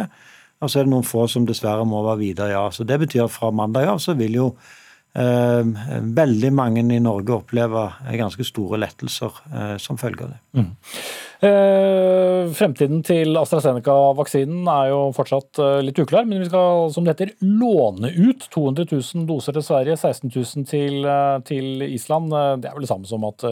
Og så er det noen få som dessverre må være videre, ja. Så det betyr at fra mandag av så vil jo eh, veldig mange i Norge opplever ganske store lettelser eh, som følge av det. Mm. Eh, fremtiden til AstraZeneca-vaksinen er jo fortsatt eh, litt uklar, men vi skal som det heter, låne ut 200 000 doser til Sverige, 16 000 til, til Island. Det er vel det samme som at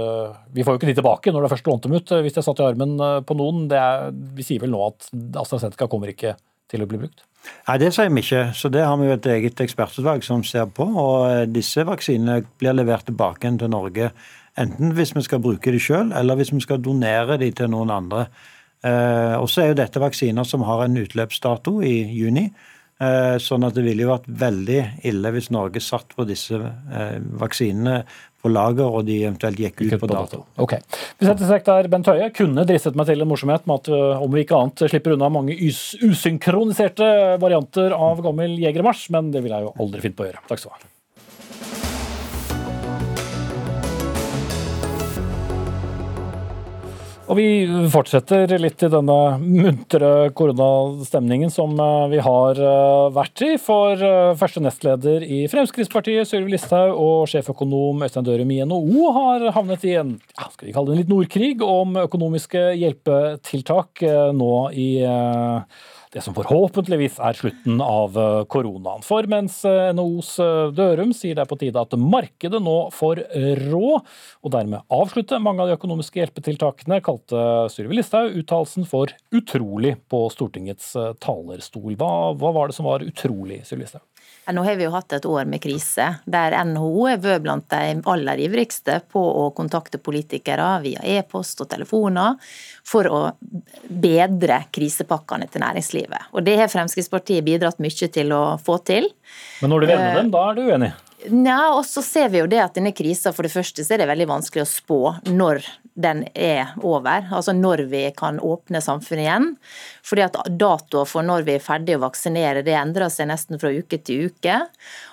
vi får jo ikke de tilbake når det først lånte dem ut, hvis de er satt i armen på noen. Er, vi sier vel nå at AstraZeneca kommer ikke til å bli brukt? Nei, det sier vi ikke. Så det har vi jo et eget ekspertutvalg som ser på. Og disse vaksinene blir levert tilbake til Norge Enten hvis vi skal bruke de sjøl, eller hvis vi skal donere de til noen andre. Eh, og så er jo dette vaksiner som har en utløpsdato i juni. Eh, sånn at det ville jo vært veldig ille hvis Norge satt på disse eh, vaksinene på lager, og de eventuelt gikk ut på dato. Ok. Vi setter strek der, Bent Høie. Kunne dristet meg til en morsomhet med at uh, om vi ikke annet slipper unna mange usynkroniserte varianter av gammel jegermarsj, men det vil jeg jo aldri finne på å gjøre. Takk skal du ha. Og Vi fortsetter litt i denne muntre koronastemningen som eh, vi har eh, vært i. For eh, første nestleder i Fremskrittspartiet, Sylvi Listhaug, og sjeføkonom Øystein Dørum i NHO har havnet i en skal vi kalle det en litt nordkrig om økonomiske hjelpetiltak nå i det som forhåpentligvis er slutten av eh, koronaen. For mens eh, NHOs eh, Dørum sier det er på tide at markedet nå får rå, og dermed avslutte mange av de økonomiske hjelpetiltakene, kalte Sylvi Listhaug uttalelsen for utrolig på Stortingets talerstol. Hva, hva var det som var utrolig, Sylvi Listhaug? Nå har vi jo hatt et år med krise, der NHO er vært blant de aller ivrigste på å kontakte politikere via e-post og telefoner for å bedre krisepakkene til næringslivet. Og Det har Fremskrittspartiet bidratt mye til å få til. Men når du vender dem, da er du uenig? Nja, og så ser vi jo det at denne krisa, for det første så er det veldig vanskelig å spå når den er over. Altså når vi kan åpne samfunnet igjen. Fordi at datoer for når vi er ferdig å vaksinere, det endrer seg nesten fra uke til uke.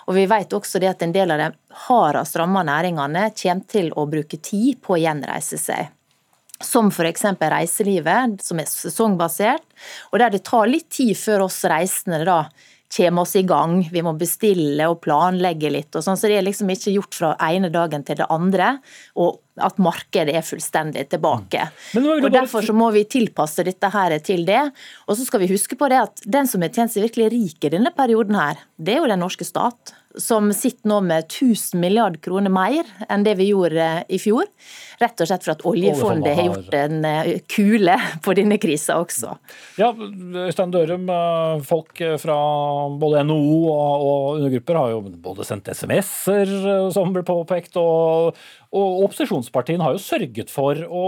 Og vi vet også det at en del av de hardest ramma næringene kommer til å bruke tid på å gjenreise seg. Som f.eks. reiselivet, som er sesongbasert, og der det tar litt tid før oss reisende da komme oss i gang. Vi må bestille og planlegge litt. og sånn, Så det er liksom ikke gjort fra ene dagen til det andre. Og at markedet er fullstendig tilbake. Mm. Og Derfor så må vi tilpasse dette her til det. Og så skal vi huske på det at den som har tjent seg virkelig rik i denne perioden her, det er jo den norske stat som sitter nå med 1000 milliard kroner mer enn det vi gjorde eh, i fjor. Rett og slett for at oljefondet har gjort en eh, kule på denne krisa også. Ja, Øystein Dørum, eh, folk fra både NHO og undergrupper har jo både sendt SMS-er, som ble påpekt, og, og opposisjonspartiene har jo sørget for å,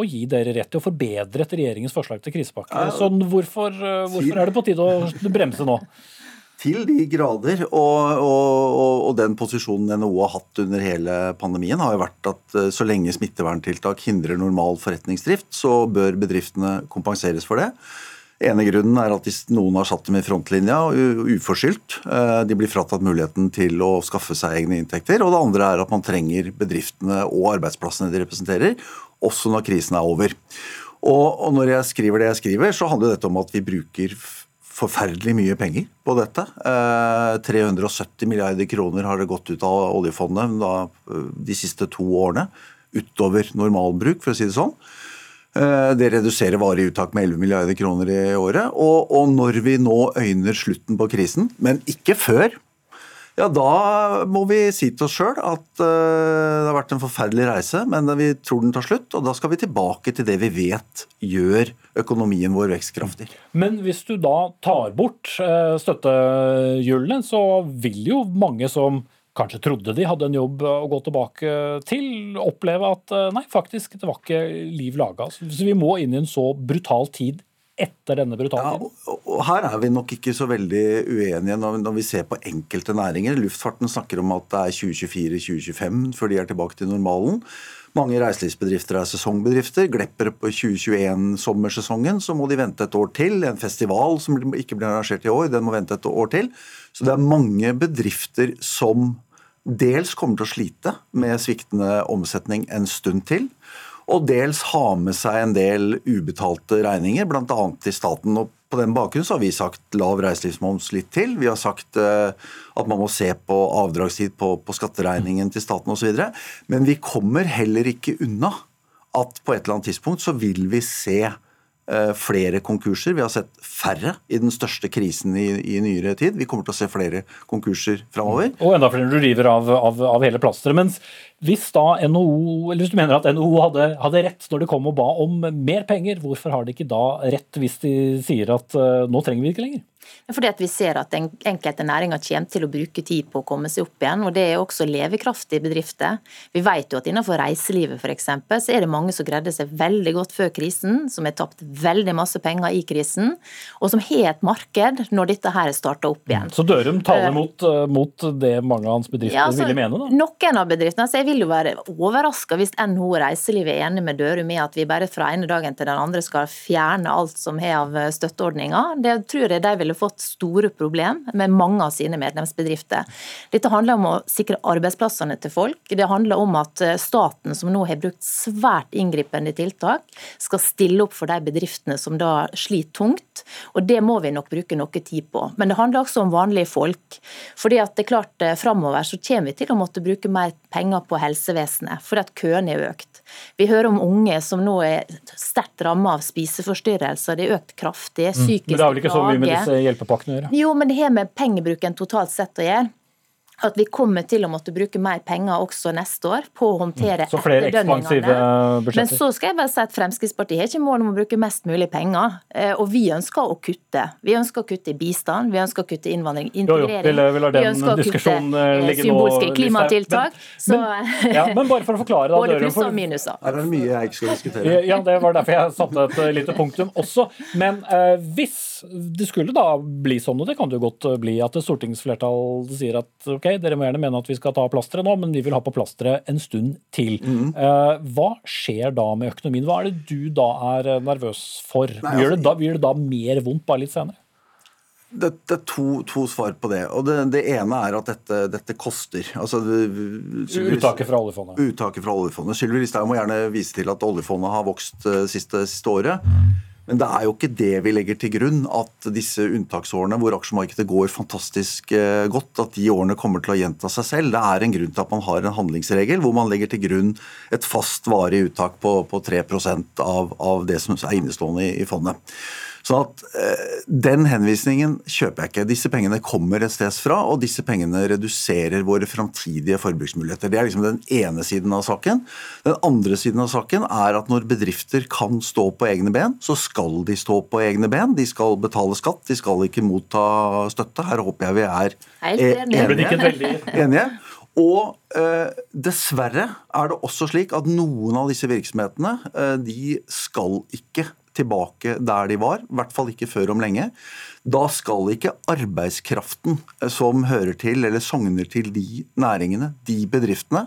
å, gi dere rett til å forbedre regjeringens forslag til krisepakke. Så hvorfor, hvorfor er det på tide å bremse nå? Til de grader. Og, og, og, den posisjonen NHO har hatt under hele pandemien, har jo vært at eh, så lenge smitteverntiltak hindrer normal forretningsdrift, så bør bedriftene kompenseres for det. ene grunnen er at noen har satt dem i frontlinja uforskyldt. Eh, de blir fratatt muligheten til å skaffe seg egne inntekter. Og det andre er at man trenger bedriftene og arbeidsplassene de representerer, også når krisen er over. Og når jeg skriver det jeg skriver, så handler dette om at vi bruker forferdelig mye penger på dette. 370 eh, milliarder kroner har det gått ut av oljefondet eh, de siste to årene. Utover normalbruk, for å si det sånn. Eh, det reduserer varig uttak med 11 milliarder kroner i året. Og når vi nå øyner slutten på krisen, men ikke før, ja, da må vi si til oss sjøl at uh, det har vært en forferdelig reise, men vi tror den tar slutt. Og da skal vi tilbake til det vi vet gjør økonomien vår vekstkraftig. Men hvis du da tar bort uh, støttehjulene, så vil jo mange som kanskje trodde de hadde en jobb å gå tilbake til, oppleve at uh, nei, faktisk, det var ikke liv laga. Så vi må inn i en så brutal tid etter denne brutale? Ja, og her er vi nok ikke så veldig uenige når vi ser på enkelte næringer. Luftfarten snakker om at det er 2024-2025 før de er tilbake til normalen. Mange reiselivsbedrifter er sesongbedrifter. Glepper på 2021-sommersesongen, så må de vente et år til. En festival som ikke blir arrangert i år, den må vente et år til. Så det er mange bedrifter som dels kommer til å slite med sviktende omsetning en stund til og dels ha med seg en del ubetalte regninger, bl.a. til staten. og På den bakgrunn har vi sagt lav reiselivsmoms litt til. Vi har sagt uh, at man må se på avdragstid på, på skatteregningen til staten osv. Men vi kommer heller ikke unna at på et eller annet tidspunkt så vil vi se flere konkurser. Vi har sett færre i den største krisen i, i, nyere tid. Vi kommer til å se flere konkurser framover. Og enda flere du river av, av, av hele plasteret. Mens hvis da NHO, eller hvis du mener at NHO hadde, hadde, rett når de kom og ba om mer penger, hvorfor har de ikke da rett hvis de sier at uh, nå trenger vi ikke lenger? Fordi at Vi ser at enkelte næringer kommer til å bruke tid på å komme seg opp igjen. og Det er også levekraftige bedrifter. Vi vet jo at innenfor reiselivet for eksempel, så er det mange som greide seg veldig godt før krisen, som har tapt veldig masse penger i krisen, og som har et marked når dette her starter opp igjen. Så Dørum taler eh, mot, uh, mot det mange av hans bedrifter ja, altså, ville mene? da? Noen av bedriftene. altså Jeg vil vil jo være overraska hvis NHO Reiseliv er enig med Dørum i at vi bare fra ene dagen til den andre skal fjerne alt som har av støtteordninger. Det tror jeg de ville fått store problemer med mange av sine medlemsbedrifter. Dette handler om å sikre arbeidsplassene til folk. Det handler om at staten, som nå har brukt svært inngripende tiltak, skal stille opp for de bedriftene som da sliter tungt. Og det må vi nok bruke noe tid på. Men det handler også om vanlige folk. Fordi at det er klart eh, Framover så kommer vi til å måtte bruke mer penger på helsevesenet, fordi at køene er økt. Vi hører om unge som nå er sterkt rammet av spiseforstyrrelser. Det er økt kraftig. Psykisk plage. Mm. Men det har vel ikke så mye med disse hjelpepakkene å gjøre? Jo, men det har med pengebruken totalt sett å gjøre at vi kommer til å måtte bruke mer penger også neste år på å håndtere mm. Så flere ekspansive budsjetter. Men så skal jeg bare si at Fremskrittspartiet har ikke mål om å bruke mest mulig penger. Eh, og vi ønsker å kutte. Vi ønsker å kutte i bistand, vi ønsker å kutte innvandring, integrering. Jo, jo, vi, vi ønsker å kutte eh, symbolske klimatiltak. Men, men, ja, men, bare for å forklare da, Både plusser og minuser. Her er det mye jeg ikke skal diskutere. Ja, det var derfor jeg satte et lite punktum også. Men eh, hvis det skulle da bli sånn, og det kan det jo godt bli, at stortingsflertall sier at ok, ok, dere må gjerne mene at vi skal ta plasteret nå, men vi vil ha på plasteret en stund til. Mm. hva skjer da med økonomien? Hva er det du da er eh, nervøs for? Nei, gjør, det da, gjør det da mer vondt bare litt senere? Det, det, er to, to, svar på det. og Det, det ene er at dette, dette koster. Altså, uttaket fra oljefondet. Uttaket fra oljefondet. Sylvi Listhaug må gjerne vise til at oljefondet har vokst uh, siste, siste året. Men det er jo ikke det vi legger til grunn, at disse unntaksårene hvor aksjemarkedet går fantastisk eh, godt, at de årene kommer til å gjenta seg selv. Det er en grunn til at man har en handlingsregel hvor man legger til grunn et fast varig uttak på, på 3 av, av det som er innestående i, i fondet. Så at eh, Den henvisningen kjøper jeg ikke. Disse pengene kommer et sted fra, og disse pengene reduserer våre framtidige forbruksmuligheter. Det er liksom den ene siden av saken. Den andre siden av saken er at når bedrifter kan stå på egne ben, så skal de stå på egne ben. De skal betale skatt, de skal ikke motta støtte. Her håper jeg vi er enige. enige. Og eh, dessverre er det også slik at noen av disse virksomhetene eh, de skal ikke tilbake der de var, i hvert fall ikke før om lenge. Da skal ikke arbeidskraften eh, som hører til eller sogner til de næringene, de bedriftene,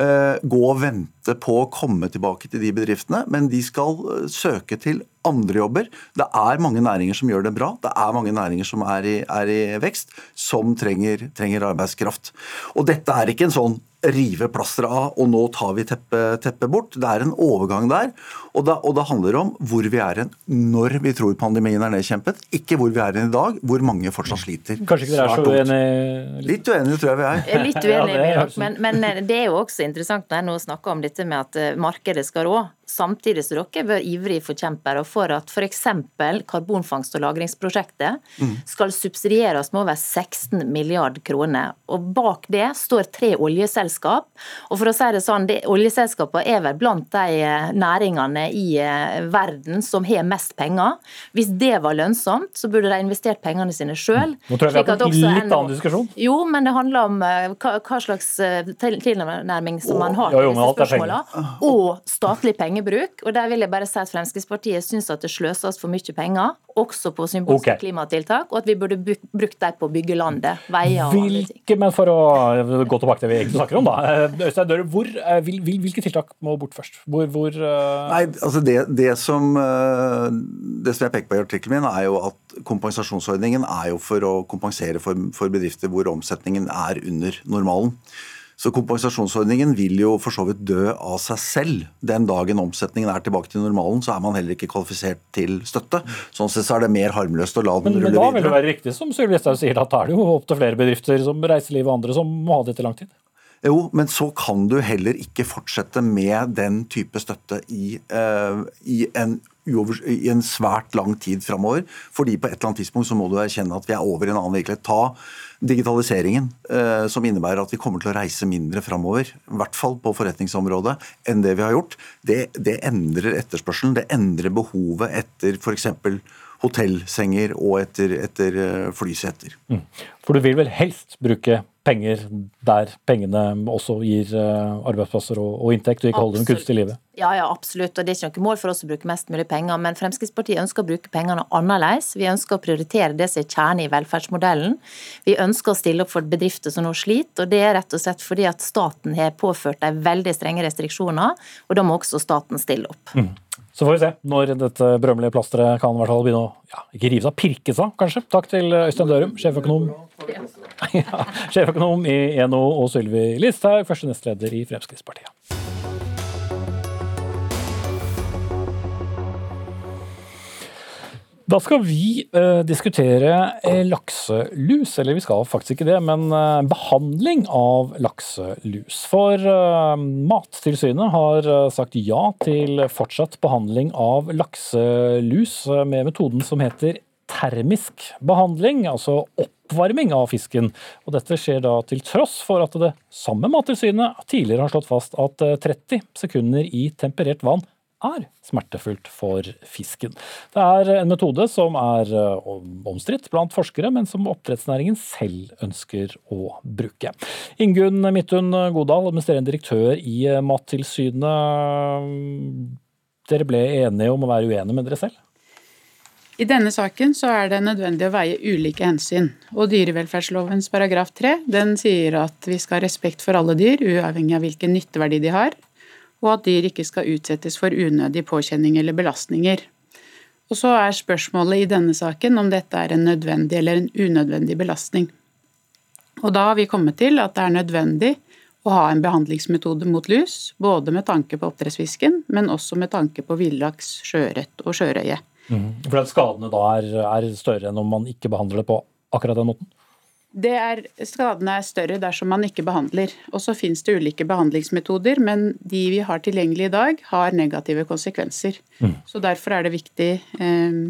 eh, gå og vente på å komme tilbake til de bedriftene, men de skal eh, søke til andre jobber. Det er mange næringer som gjør det bra. Det er mange næringer som er i, er i vekst, som trenger, trenger arbeidskraft. Og dette er ikke en sånn rive plasteret av, og nå tar vi teppet teppe bort. Det er en overgang der. Og, da, og det handler om hvor vi er hen når vi tror pandemien er nedkjempet, ikke hvor vi er hen i dag, hvor mange fortsatt sliter. Kanskje ikke dere er så uenige? Litt uenige, tror jeg vi er. Litt uenige, ja, men, men, eh, det er jo også interessant når jeg nå snakker om dette med at eh, markedet skal rå samtidig som dere bør ivrige forkjempere for at f.eks. karbonfangst- og lagringsprosjektet mm. skal subsidieres med over 16 milliard kroner. Og Bak det står tre oljeselskap. Og for å si det sånn, det, Oljeselskapene er vel blant de eh, næringene i eh, verden som har mest penger. Hvis det var lønnsomt, så burde de investert pengene sine sjøl. Nå tror jeg vi har en litt annen diskusjon. Jo, men det handler om eh, hva, hva slags tilnærming som man har til disse spørsmålene. Og statlig penger pengebruk. Og der vil jeg bare si at Fremskrittspartiet syns at det sløses for mye penger, også på symbolske okay. klimatiltak, og at vi burde brukt dem på å bygge landet, veier og Hvilke, andre ting. Men for å gå tilbake til det vi egentlig snakker om, da. Eh, Øystein Døre, hvor, eh, hvilke tiltak må bort først? Hvor, hvor uh... Nei, altså det, det, som, det som jeg peker på i artikkelen min, er jo at kompensasjonsordningen er jo for å kompensere for, for bedrifter hvor omsetningen er under normalen. Så kompensasjonsordningen vil jo for så vidt dø av seg selv. Den dagen omsetningen er tilbake til normalen, så er man heller ikke kvalifisert til støtte. Sånn sett så er det mer harmløst å la den men, rulle videre. Men da vil det være riktig som Sylvi Listhaug sier, at da er det jo opp til flere bedrifter som reiseliv og andre som må ha det til lang tid? Jo, men så kan du heller ikke fortsette med den type støtte i, uh, i, en, i en, svært lang tid framover. Fordi på et eller annet tidspunkt så må du erkjenne at vi er over i en annen virkelighet. Ta digitaliseringen, uh, som innebærer at vi kommer til å reise mindre framover, i hvert fall på forretningsområdet, enn det vi har gjort. Det, det endrer etterspørselen. Det endrer behovet etter f.eks. hotellsenger og etter, etter eh, flyseter. Mm. For du vil vel helst bruke penger der pengene også gir eh, arbeidsplasser og, og inntekt, og ikke holder dem kunstig i livet? Ja, ja, absolutt. og Det er ikke noe mål for oss å bruke mest mulig penger. Men Fremskrittspartiet ønsker å bruke pengene annerledes. Vi ønsker å prioritere det som er kjerne i velferdsmodellen. Vi ønsker å stille opp for bedrifter som nå sliter. og Det er rett og slett fordi at staten har påført dem veldig strenge restriksjoner. og Da må også staten stille opp. Mm. Så får vi se når dette berømmelige plasteret kan i hvert fall begynne å ja, ikke rive seg, pirke seg, kanskje. Takk til Øystein Dørum, sjeføkonom, ja, sjeføkonom i NHO, og Sylvi Listhaug, første nestleder i Fremskrittspartiet. Da skal vi eh, diskutere eh, lakselus, eller vi skal faktisk ikke det, men eh, behandling av lakselus. For eh, Mattilsynet har eh, sagt ja til fortsatt behandling av lakselus eh, med metoden som heter termisk behandling, altså oppvarming av fisken. Og dette skjer da til tross for at det samme Mattilsynet tidligere har slått fast at 30 sekunder i temperert vann er smertefullt for fisken. Det er en metode som er eh, omstridt blant forskere, men som oppdrettsnæringen selv ønsker å bruke. Ingunn Midthun Godal, administrerende direktør i Mattilsynet. Dere ble enige om å være uenige med dere selv? I denne saken så er det nødvendig å veie ulike hensyn. Og Dyrevelferdslovens paragraf 3 den sier at vi skal ha respekt for alle dyr, uavhengig av hvilken nytteverdi de har og at dyr ikke skal utsettes for unødig påkjenning eller belastninger. Og Så er spørsmålet i denne saken om dette er en nødvendig eller en unødvendig belastning. Og Da har vi kommet til at det er nødvendig å ha en behandlingsmetode mot lus, både med tanke på oppdrettsfisken, men også med tanke på villaks, sjøørret og sjørøye. Mm. For at skadene da er, er større enn om man ikke behandler det på akkurat den måten? Er, skadene er større dersom man ikke behandler. Og så finnes det ulike behandlingsmetoder, men de vi har tilgjengelig i dag, har negative konsekvenser. Mm. Så derfor er det viktig eh,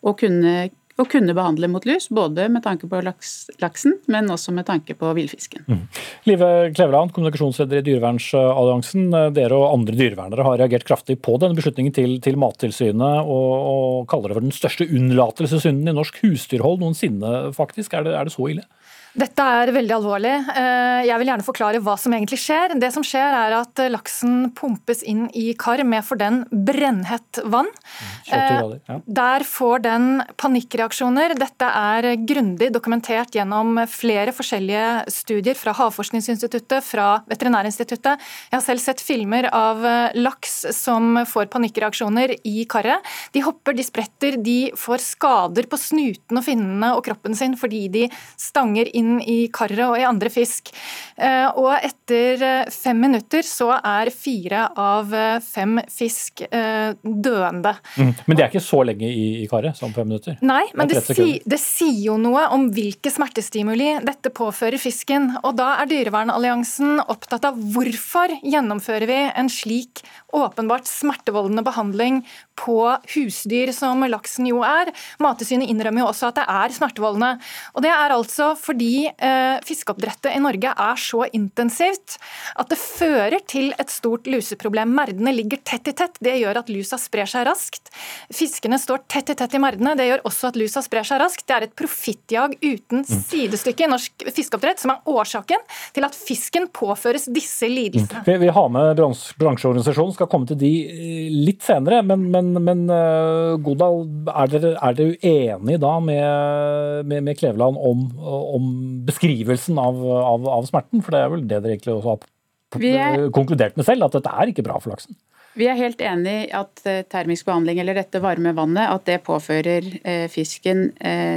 å, kunne, å, kunne, behandle mot lus, både med tanke på laks, laksen, men også med tanke på villfisken. Mm. Live Kleveland, kommunikasjonsleder i Dyrevernalliansen. Dere og andre dyrevernere har reagert kraftig på denne beslutningen til, til Mattilsynet, og, og, kaller det for den største unnlatelsessynden i norsk husdyrhold noensinne, faktisk. Er det, er det så ille? Dette er veldig alvorlig. Eh, jeg vil gjerne forklare hva som egentlig skjer. Det som skjer er at laksen pumpes inn i kar med for den brennhett vann. Grader, ja. Eh, der får den panikkreaksjoner. Dette er grundig dokumentert gjennom flere forskjellige studier fra Havforskningsinstituttet, fra Veterinærinstituttet. Jeg har selv sett filmer av eh, laks som får panikkreaksjoner i karet. De hopper, de spretter, de får skader på snuten og finnene og kroppen sin fordi de stanger inn inn i karet og i andre fisk. Eh, og etter eh, fem minutter så er fire av eh, fem fisk døende. Mm. Men det er ikke så lenge i, i karet som fem minutter? Nei, men det, det, si, det, sier jo noe om hvilke smertestimuli dette påfører fisken. Og da er Dyrevernalliansen opptatt av hvorfor gjennomfører vi en slik åpenbart smertevoldende behandling på husdyr, som laksen jo er. Mattilsynet innrømmer jo også at det er smertevoldende. Og det er altså fordi eh, fiskeoppdrettet i Norge er så intensivt at det fører til et stort luseproblem. Merdene ligger tett i tett. Det gjør at lusa sprer seg raskt. Fiskene står tett i tett i merdene. Det gjør også at lusa sprer seg raskt. Det er et profittjag uten mm. sidestykke i norsk fiskeoppdrett som er årsaken til at fisken påføres disse lidelsene. Mm. Vi, vi har med bransjeorganisasjonen skal komme til de eh, litt senere. Men, men, men uh, Godal, er dere, er dere uenige da med, med, med Kleveland om, om, beskrivelsen av, av, av, smerten? For det er vel det dere egentlig også har er, konkludert med selv, at dette er ikke bra for laksen? Vi er helt enig i at eh, termisk behandling eller dette varme vannet at det påfører fisken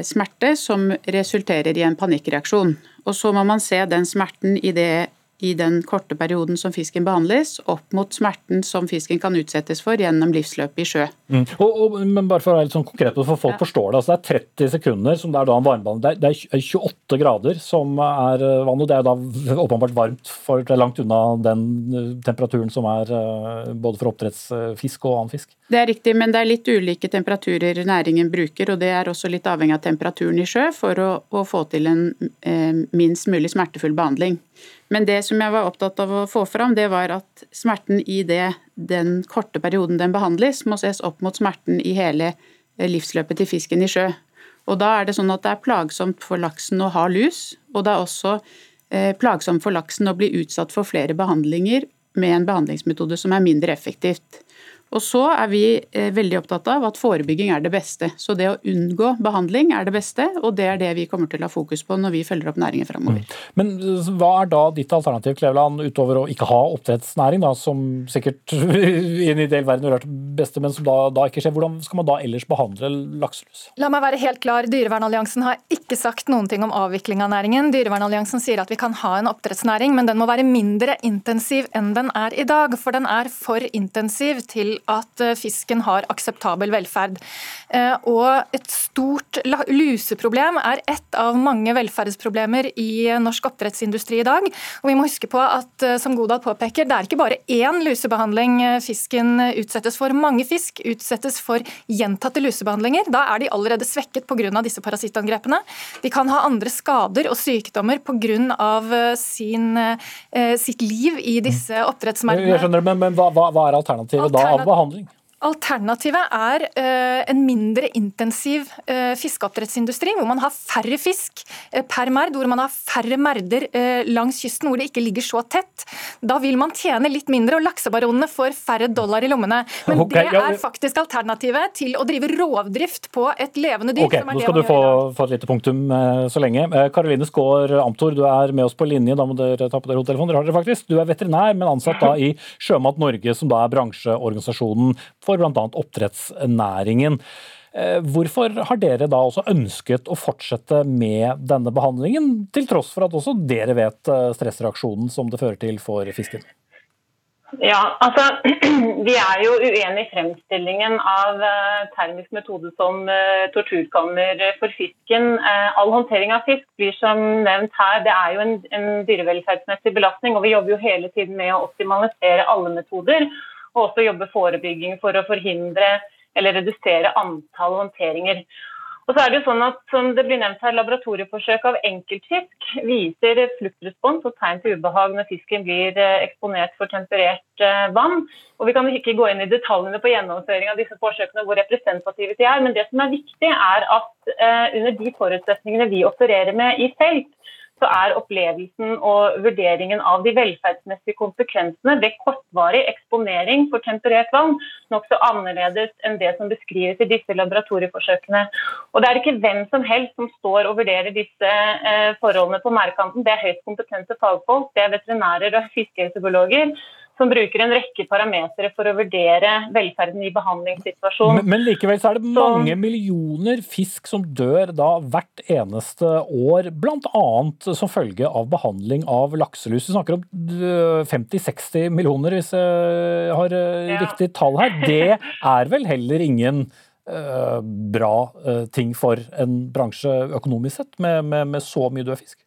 smerte som resulterer i en panikkreaksjon. Og Så må man se den smerten i det i den korte perioden som fisken behandles, opp mot smerten som fisken kan utsettes for gjennom livsløpet i sjø. Mm. Og, og, men bare for å være litt sånn konkret, for folk ja. forstår det. altså Det er 30 sekunder som det er da en varmebehandling. Det er 28 grader som er eh, vann, og det er da åpenbart varmt for det er langt unna den eh, temperaturen som er eh, både for oppdrettsfisk og annen fisk. Det er riktig, men det er litt ulike temperaturer næringen bruker, og det er også litt avhengig av temperaturen i sjø for å, å få til en eh, minst mulig smertefull behandling. Men det som jeg var opptatt av å få fram, det var at smerten i det, den korte perioden den behandles, må ses opp mot smerten i hele eh, livsløpet til fisken i sjø. Og da er det sånn at det er plagsomt for laksen å ha lus, og det er også eh, plagsomt for laksen å bli utsatt for flere behandlinger med en behandlingsmetode som er mindre effektivt. Og så er vi eh, veldig opptatt av at forebygging er det beste. Så det å unngå behandling er det beste, og det er det vi kommer til å ha fokus på når vi følger opp næringen framover. Mm. Men eh, hva er da ditt alternativ, Kleveland, utover å ikke ha oppdrettsnæring, da, som sikkert i en ideell verden ville vært det beste, men som da, da, ikke skjer. Hvordan skal man da ellers behandle lakselus? La meg være helt klar. Dyrevernalliansen har ikke sagt noen ting om avvikling av næringen. Dyrevernalliansen sier at vi kan ha en oppdrettsnæring, men den må være mindre intensiv enn den er i dag. For den er for intensiv til at eh, fisken har akseptabel velferd. Eh, og et stort luseproblem er ett av mange velferdsproblemer i norsk oppdrettsindustri i dag. Og vi må huske på at, eh, som Godal påpeker, det er ikke bare én lusebehandling fisken utsettes for. Mange fisk utsettes for gjentatte lusebehandlinger. Da er de allerede svekket pga. disse parasittangrepene. De kan ha andre skader og sykdommer pga. sitt liv i disse oppdrettsmerdene. Men, men hva, hva, er alternativet da av behandling? Alternativet er uh, en mindre intensiv uh, fiskeoppdrettsindustri, hvor man har færre fisk uh, per merd, hvor man har færre merder langs kysten, hvor det ikke ligger så tett. Da vil man tjene litt mindre, og laksebaronene får færre dollar i lommene. Men okay, det er faktisk alternativet til å drive rovdrift på et levende dyr. Ok, Nå skal du få, få, et lite punktum så lenge. Karoline Skaar Amtor, du er med oss på linje. Da må dere ta på dere hodetelefonen. Dere har dere faktisk. Du er veterinær, men ansatt da i Sjømat Norge, som da er bransjeorganisasjonen for bl.a. oppdrettsnæringen. Eh, hvorfor har dere da også ønsket å fortsette med denne behandlingen, til tross for at også dere vet eh, stressreaksjonen som det fører til for fisken? Ja, altså Vi er jo uenig i fremstillingen av uh, termisk metode som torturkammer for fisken. All håndtering av fisk blir som nevnt her, det er jo en, en dyrevelferdsmessig belastning. Og vi jobber jo hele tiden med å optimalisere alle metoder og også jobbe forebygging for å forhindre eller redusere antall håndteringer. Og så er det jo sånn at, som det blir nevnt her, Laboratorieforsøk av enkeltfisk viser fluktrespons og tegn til ubehag når fisken blir eh, eksponert for temperert eh, vann. Og Vi kan ikke gå inn i detaljene på gjennomføring av disse forsøkene, hvor representative de er, men det som er viktig er at uh, under de forutsetningene vi opererer med i felt, så er opplevelsen og vurderingen av de velferdsmessige konsekvensene ved kortvarig eksponering for temperert vann nokså annerledes enn det som beskrives i disse laboratorieforsøkene. Og Det er ikke hvem som helst som står og vurderer disse eh, forholdene på merdkanten. Det er høyst kompetente fagfolk, det er veterinærer og fiskehelsepsykologer som bruker en rekke parametere for å vurdere velferden i behandlingssituasjonen. Men, men, likevel så er det mange så... millioner fisk som dør da hvert eneste år, bl.a. som følge av behandling av lakselus. Vi snakker om 50-60 millioner, hvis jeg har eh, ja. riktig tall her. Det er vel heller ingen uh, bra uh, ting for en bransje økonomisk sett, med, med, med så mye død fisk?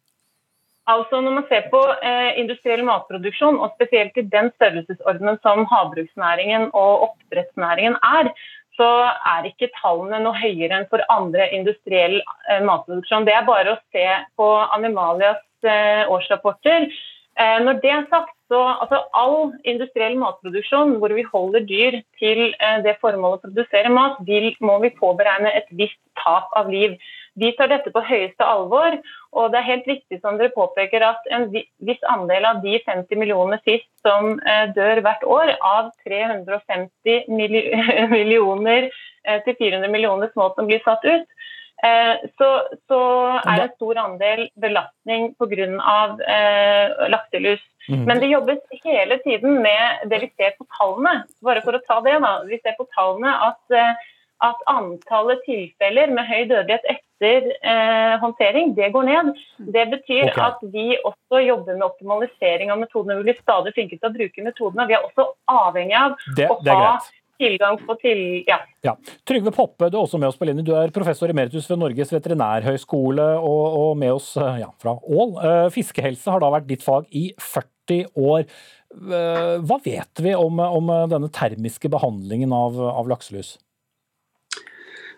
Altså Når man ser på eh, industriell matproduksjon, og spesielt i den størrelsesordenen som havbruksnæringen og oppdrettsnæringen er, så er ikke tallene noe høyere enn for andre industriell eh, matproduksjon. Det er bare å se på Animalias eh, årsrapporter. Eh, når det er sagt, så altså all industriell matproduksjon hvor vi holder dyr til eh, det formålet å produsere mat, vil, må vi påberegne et visst tap av liv. Vi tar dette på høyeste alvor. Og det er helt riktig som dere påpeker at en viss andel av de 50 millioner fisk som eh, dør hvert år, av 350 millioner eh, til 400 millioner små som blir satt ut, eh, så, så er det en stor andel belastning pga. Eh, lakselus. Mm. Men det jobbes hele tiden med det vi ser på tallene. Bare for å ta det, da. Vi ser på tallene at at antallet tilfeller med høy dødelighet etter eh, håndtering det går ned. Det betyr okay. at vi også jobber med optimalisering av metodene. Vi blir stadig flinkere til å bruke metodene. Vi er også avhengig av det, å ha tilgang på til... Ja. ja. Trygve Poppe, du er også med oss på linje. Du er professor emeritus ved Norges veterinærhøgskole og, og med oss eh, ja, fra Ål. Eh, fiskehelse har da vært ditt fag i 40 år. Eh, hva vet vi om, om denne termiske behandlingen av, av lakselus?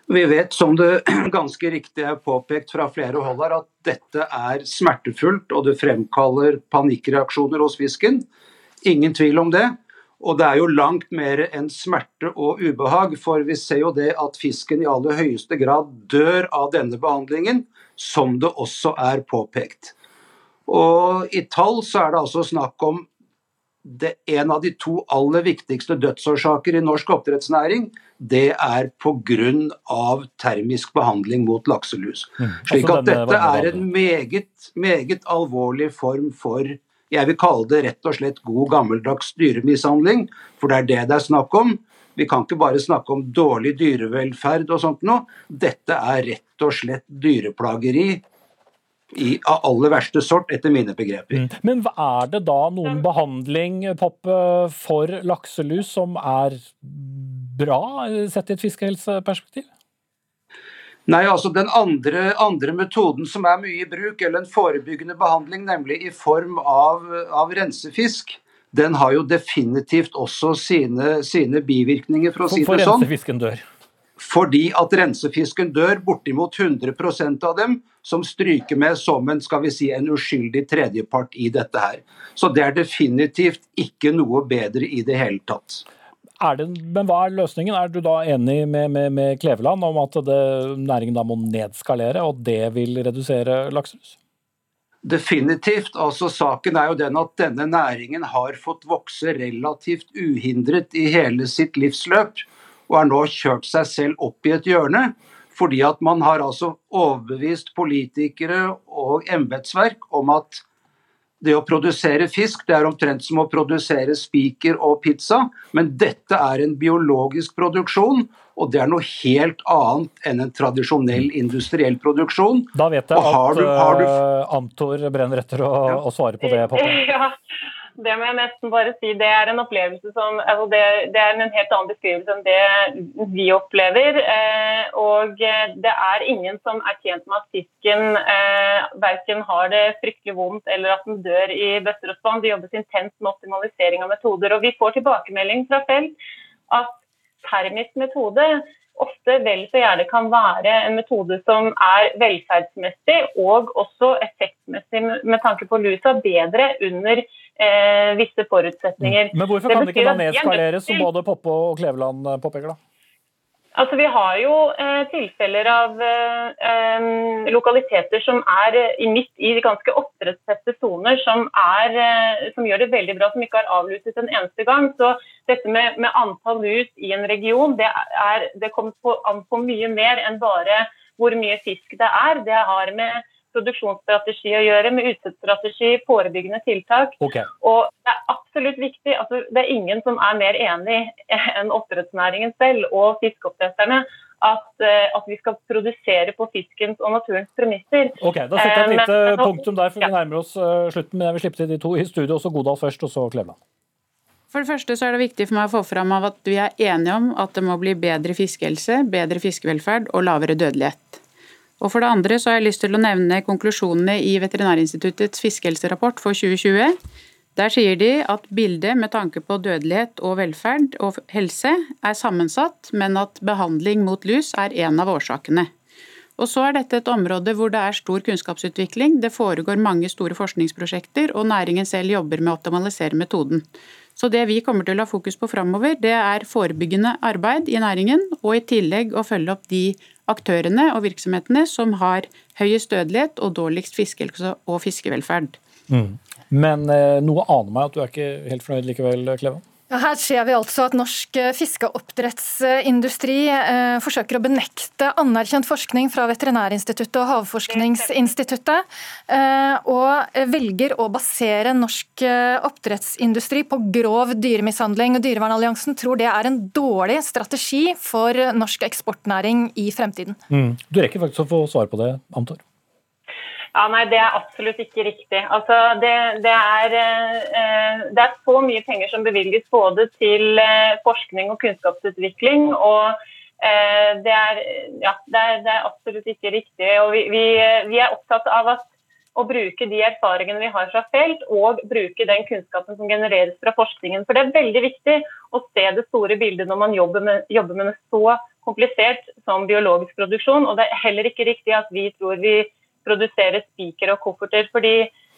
Vi vet, som det ganske riktig er påpekt fra flere hold her, at dette er smertefullt og det fremkaller panikkreaksjoner hos fisken. Ingen tvil om det. Og det er jo langt mer enn smerte og ubehag, for vi ser jo det at fisken i aller høyeste grad dør av denne behandlingen, som det også er påpekt. Og I tall så er det altså snakk om det, en av de to aller viktigste dødsårsaker i norsk oppdrettsnæring. Det er pga. termisk behandling mot lakselus. Mm. Slik at dette er en meget, meget alvorlig form for jeg vil kalle det rett og slett god gammeldags dyremishandling, for det er det det er snakk om. Vi kan ikke bare snakke om dårlig dyrevelferd og sånt noe. Dette er rett og slett dyreplageri i, av aller verste sort, etter mine begreper. Mm. Men er det da noen behandling Poppe, for lakselus som er bra, sett i et fiskehelseperspektiv? Nei, altså Den andre, andre, metoden som er mye i bruk, eller en forebyggende behandling, nemlig i form av, av rensefisk, den har jo definitivt også sine, sine bivirkninger, for å si det sånn. For rensefisken dør? Fordi at rensefisken dør, bortimot 100% av dem, som stryker med som en skal vi si, en uskyldig tredjepart i dette her. Så det er definitivt ikke noe bedre i det hele tatt. Det, men hva er løsningen? Er du da enig med, med, med Kleveland om at det, næringen da må nedskalere, og det vil redusere lakselus? Definitivt. altså Saken er jo den at denne næringen har fått vokse relativt uhindret i hele sitt livsløp, og har nå kjørt seg selv opp i et hjørne. Fordi at man har altså overbevist politikere og embetsverk om at det å produsere fisk det er omtrent som å produsere spiker og pizza, men dette er en biologisk produksjon. Og det er noe helt annet enn en tradisjonell industriell produksjon. Da vet jeg at du, du... Uh, Amtor brenner etter å, ja. å svare på det. Pappa. Ja, det må jeg nesten bare si. Det er en opplevelse som altså det, det, er en helt annen beskrivelse enn det vi opplever. Eh, og det er ingen som er tjent med at fisken eh, verken har det fryktelig vondt eller at den dør i bøtter og spann. Det jobbes intenst med optimalisering av metoder. Og vi får tilbakemelding fra felt at termisk metode ofte vel så gjerne kan være en metode som er velferdsmessig og også effektmessig med tanke på lusa bedre under eh, visse forutsetninger. Men hvorfor kan det ikke da nedskaleres, som både Poppe og Kleveland påpeker? da? Altså, Vi har jo eh, tilfeller av eh, lokaliteter som er i midt i ganske oppdrettstette soner, som, eh, som, gjør det veldig bra, som ikke har avluset en eneste gang. Så dette med, med antall lus i en region, det, er, det kommer på, an på mye mer enn bare hvor mye fisk det er. Det har med produksjonsstrategi å gjøre, med utsettsstrategi, forebyggende tiltak. Okay. Og det er absolutt viktig, altså det er ingen som er mer enig enn oppdrettsnæringen selv og fiskeoppdretterne at, eh, at, vi skal produsere på fiskens og naturens premisser. Ok, Da setter jeg et eh, lite men, punktum der, for ja. vi nærmer oss uh, slutten. Men jeg vil slippe til de to i studio. Også Godal først, og så Kleveland. For det første så er det viktig for meg å få fram av at vi er enige om at det må bli bedre fiskehelse, bedre fiskevelferd og lavere dødelighet. Og For det andre så har jeg lyst til å nevne konklusjonene i Veterinærinstituttets fiskehelserapport for 2020. Der sier de at bildet med tanke på dødelighet og velferd og helse er sammensatt, men at behandling mot lus er en av årsakene. Og så er dette et område hvor det er stor kunnskapsutvikling. Det foregår mange store forskningsprosjekter, og næringen selv jobber med å optimalisere metoden. Så det vi kommer til å ha fokus på framover, det er forebyggende arbeid i næringen, og i tillegg å følge opp de aktørene og virksomhetene som har høyest dødelighet og dårligst fiskehelse og fiskevelferd. Mm. Men eh, noe aner meg at du er ikke helt fornøyd likevel, Klevan? Ja, her ser vi altså at norsk eh, fiskeoppdrettsindustri eh, forsøker å benekte anerkjent forskning fra Veterinærinstituttet og Havforskningsinstituttet, eh, og velger å basere norsk eh, oppdrettsindustri på grov dyremishandling. Dyrevernalliansen tror det er en dårlig strategi for norsk eksportnæring i fremtiden. Mm. Du rekker faktisk å få svar på det, Amtor. Ja, nei, Det er absolutt ikke riktig. Altså, det, det, er, eh, det, er, så mye penger som bevilges både til eh, forskning og kunnskapsutvikling. og eh, det, er, ja, er, det, er, absolutt ikke riktig. vi, vi, vi, er opptatt av at, å bruke de erfaringene vi har fra felt, og bruke den kunnskapen som genereres fra forskningen. For Det er veldig viktig å se det store bildet når man jobber med, jobber med noe så komplisert som biologisk produksjon. og Det er heller ikke riktig at vi tror vi produsere spiker og kofferter. fordi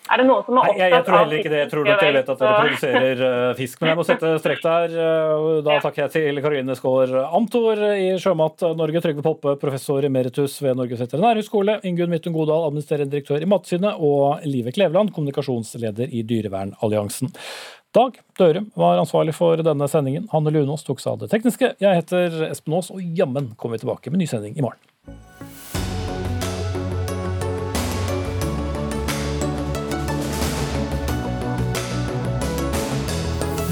Er det noen som er opptatt Nei, jeg, jeg tror heller ikke det. Jeg tror nok dere vet at dere produserer uh, fisk. Men jeg må sette strek der. Uh, da takker jeg til Karoline Skaar Amtor i Sjømat Norge, Trygve Poppe, professor emeritus ved Norges veterinærhøgskole, Ingunn Midtun Godal, administrerende direktør i Mattilsynet, og Live Kleveland, kommunikasjonsleder i Dyrevernalliansen. Dag Dørum var ansvarlig for denne sendingen. Hanne Lunås tok seg av det tekniske. Jeg heter Espen Aas, og jammen kommer vi tilbake med ny sending i morgen.